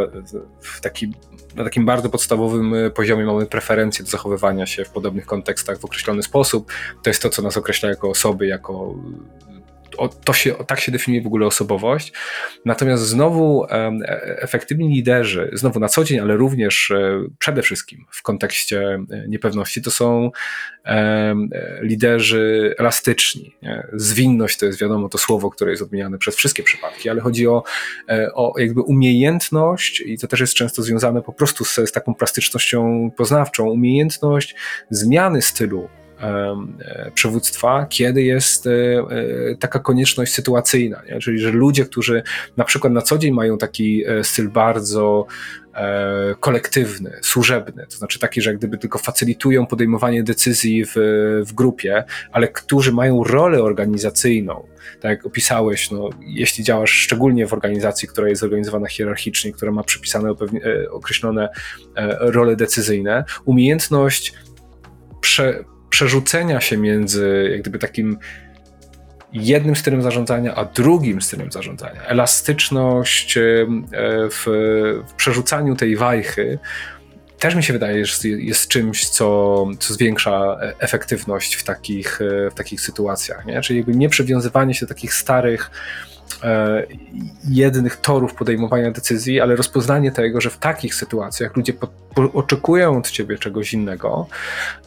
w taki na takim bardzo podstawowym e, poziomie mamy preferencje do zachowywania się w podobnych kontekstach w określony sposób. To jest to, co nas określa jako osoby, jako o, to się, tak się definiuje w ogóle osobowość. Natomiast znowu e, efektywni liderzy, znowu na co dzień, ale również e, przede wszystkim w kontekście e, niepewności, to są liderzy elastyczni. Zwinność to jest wiadomo to słowo, które jest odmieniane przez wszystkie przypadki, ale chodzi o, o jakby umiejętność i to też jest często związane po prostu z, z taką plastycznością poznawczą, umiejętność zmiany stylu przywództwa, kiedy jest e, e, taka konieczność sytuacyjna, nie? czyli że ludzie, którzy na przykład na co dzień mają taki styl bardzo kolektywny, służebny, to znaczy taki, że jak gdyby tylko facylitują podejmowanie decyzji w, w grupie, ale którzy mają rolę organizacyjną, tak jak opisałeś, no, jeśli działasz szczególnie w organizacji, która jest zorganizowana hierarchicznie, która ma przypisane określone role decyzyjne, umiejętność prze, przerzucenia się między jak gdyby takim jednym stylem zarządzania, a drugim stylem zarządzania. Elastyczność e, w, w przerzucaniu tej wajchy też mi się wydaje, że jest czymś, co, co zwiększa efektywność w takich, e, w takich sytuacjach. Nie? Czyli jakby nie przywiązywanie się do takich starych E, jednych torów podejmowania decyzji, ale rozpoznanie tego, że w takich sytuacjach ludzie po, po, oczekują od ciebie czegoś innego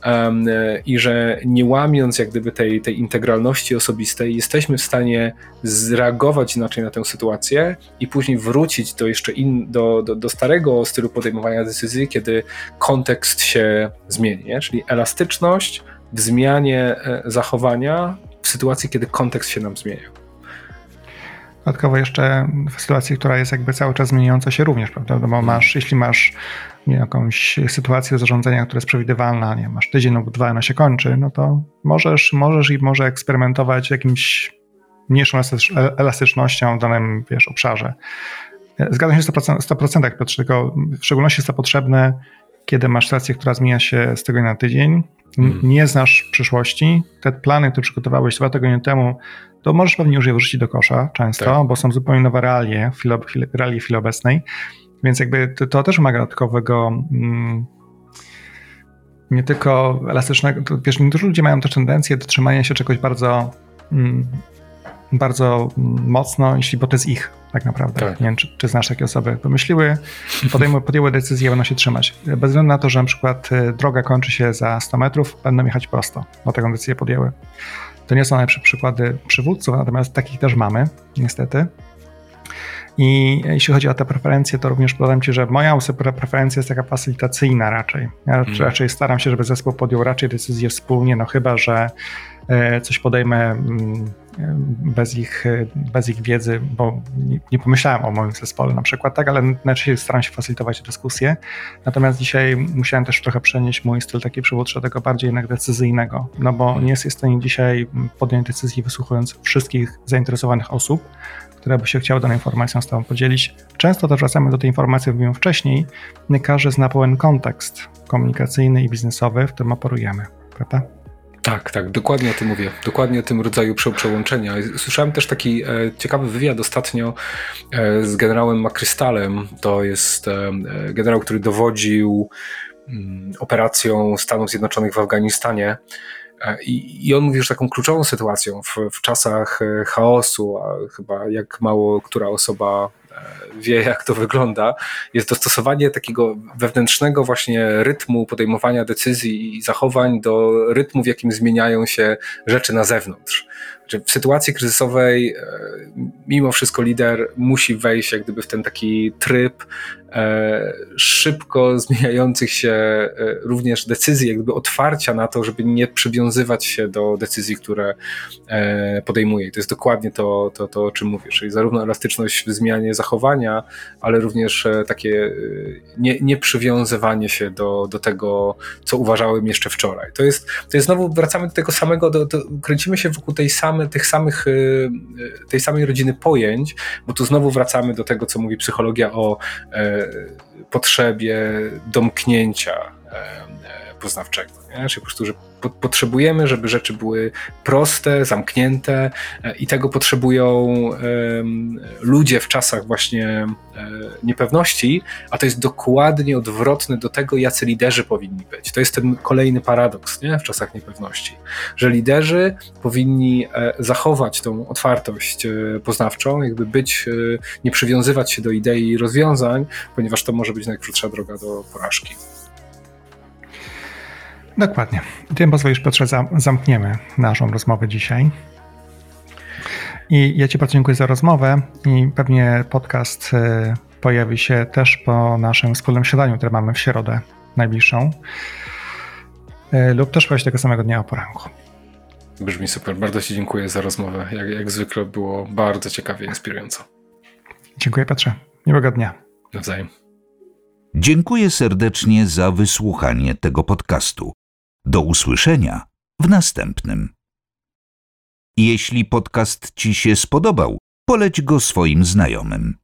um, i że nie łamiąc jak gdyby tej, tej integralności osobistej, jesteśmy w stanie zreagować inaczej na tę sytuację i później wrócić do jeszcze in, do, do, do starego stylu podejmowania decyzji, kiedy kontekst się zmieni. Nie? Czyli elastyczność w zmianie e, zachowania w sytuacji, kiedy kontekst się nam zmienia. Dodatkowo jeszcze w sytuacji, która jest jakby cały czas zmieniająca się również, prawda? No bo masz, jeśli masz nie, jakąś sytuację zarządzania, która jest przewidywalna, nie masz tydzień lub dwa, ona się kończy, no to możesz, możesz i może eksperymentować jakimś mniejszą elastycznością w danym wiesz, obszarze. Zgadzam się w 100%, 100% Piotr, tylko w szczególności jest to potrzebne kiedy masz stację, która zmienia się z tygodnia na tydzień, Mhm. nie znasz przyszłości, te plany, które przygotowałeś dwa tygodnie temu, to możesz pewnie już je wrzucić do kosza często, Tak. bo są zupełnie nowe realie, chwili- realie chwili obecnej, więc jakby to, to też wymaga dodatkowego mm, nie tylko elastycznego, to wiesz, niektórzy ludzie mają też tendencję do trzymania się czegoś bardzo mm, bardzo mm, mocno, jeśli, bo to jest ich tak naprawdę. Tak. Nie wiem, czy, czy znasz takie osoby. Wymyśliły, podejmą, podjęły decyzję, będą się trzymać. Bez względu na to, że na przykład y, droga kończy się za 100 metrów, będą jechać prosto, bo taką decyzję podjęły. To nie są najlepsze przykłady przywódców, natomiast takich też mamy, niestety. I jeśli chodzi o te preferencje, to również podam Ci, że moja preferencja jest taka facylitacyjna raczej. Ja Mm. raczej staram się, żeby zespół podjął raczej decyzję wspólnie, no chyba, że coś podejmę mm, e, bez ich, e, bez ich wiedzy, bo nie, pomyślałem o moim zespole na przykład, tak, ale najczęściej staram się facylitować dyskusję. Natomiast dzisiaj musiałem też trochę przenieść mój styl taki przywódczy tego bardziej jednak decyzyjnego, no bo nie jestem w stanie dzisiaj podjąć decyzji wysłuchując wszystkich zainteresowanych osób, które by się chciały daną informacją z Tobą podzielić. Często też wracamy do tej informacji, jak mówiłem wcześniej, nie każdy zna pełen kontekst komunikacyjny i biznesowy, w którym operujemy, prawda? Tak, tak, dokładnie o tym mówię. Dokładnie o tym rodzaju prze- przełączenia. Słyszałem też taki e, ciekawy wywiad ostatnio e, z generałem Makrystalem. To jest e, generał, który dowodził mm, operacją Stanów Zjednoczonych w Afganistanie. E, I, I on mówi, że taką kluczową sytuacją w, w czasach e, chaosu, a chyba jak mało która osoba wie, jak to wygląda, jest dostosowanie takiego wewnętrznego właśnie rytmu podejmowania decyzji i zachowań do rytmu, w jakim zmieniają się rzeczy na zewnątrz. W sytuacji kryzysowej e, mimo wszystko lider musi wejść jak gdyby w ten taki tryb e, szybko zmieniających się e, również decyzji, jak gdyby otwarcia na to, żeby nie przywiązywać się do decyzji, które podejmuje. I to jest dokładnie to, to, to, o czym mówię, czyli zarówno elastyczność w zmianie zachowania, ale również takie nie, nie przywiązywanie się do, do tego, co uważałem jeszcze wczoraj. To jest, to jest znowu, wracamy do tego samego, do, do, kręcimy się wokół tej same, tych samych, e, e, tej samej rodziny pojęć, bo tu znowu wracamy do tego, co mówi psychologia o e, potrzebie domknięcia e, e, poznawczego. Nie? Czyli po prostu, że po, potrzebujemy, żeby rzeczy były proste, zamknięte e, i tego potrzebują ludzie w czasach właśnie e, niepewności, a to jest dokładnie odwrotne do tego, jacy liderzy powinni być. To jest ten kolejny paradoks nie? w czasach niepewności, że liderzy powinni e, zachować tą otwartość poznawczą, jakby być, nie przywiązywać się do idei i rozwiązań, ponieważ to może być najkrótsza droga do porażki. Dokładnie. I tym pozwolisz, Piotrze, zam- zamkniemy naszą rozmowę dzisiaj. I ja Ci bardzo dziękuję za rozmowę i pewnie podcast y, pojawi się też po naszym wspólnym śniadaniu, które mamy w środę najbliższą y, lub też właśnie tego samego dnia o poranku. Brzmi super. Bardzo Ci dziękuję za rozmowę. Jak, jak zwykle było bardzo ciekawie, inspirująco. Dziękuję Piotrze. Miłego dnia. Nawzajem. Dziękuję serdecznie za wysłuchanie tego podcastu. Do usłyszenia w następnym. Jeśli podcast Ci się spodobał, poleć go swoim znajomym.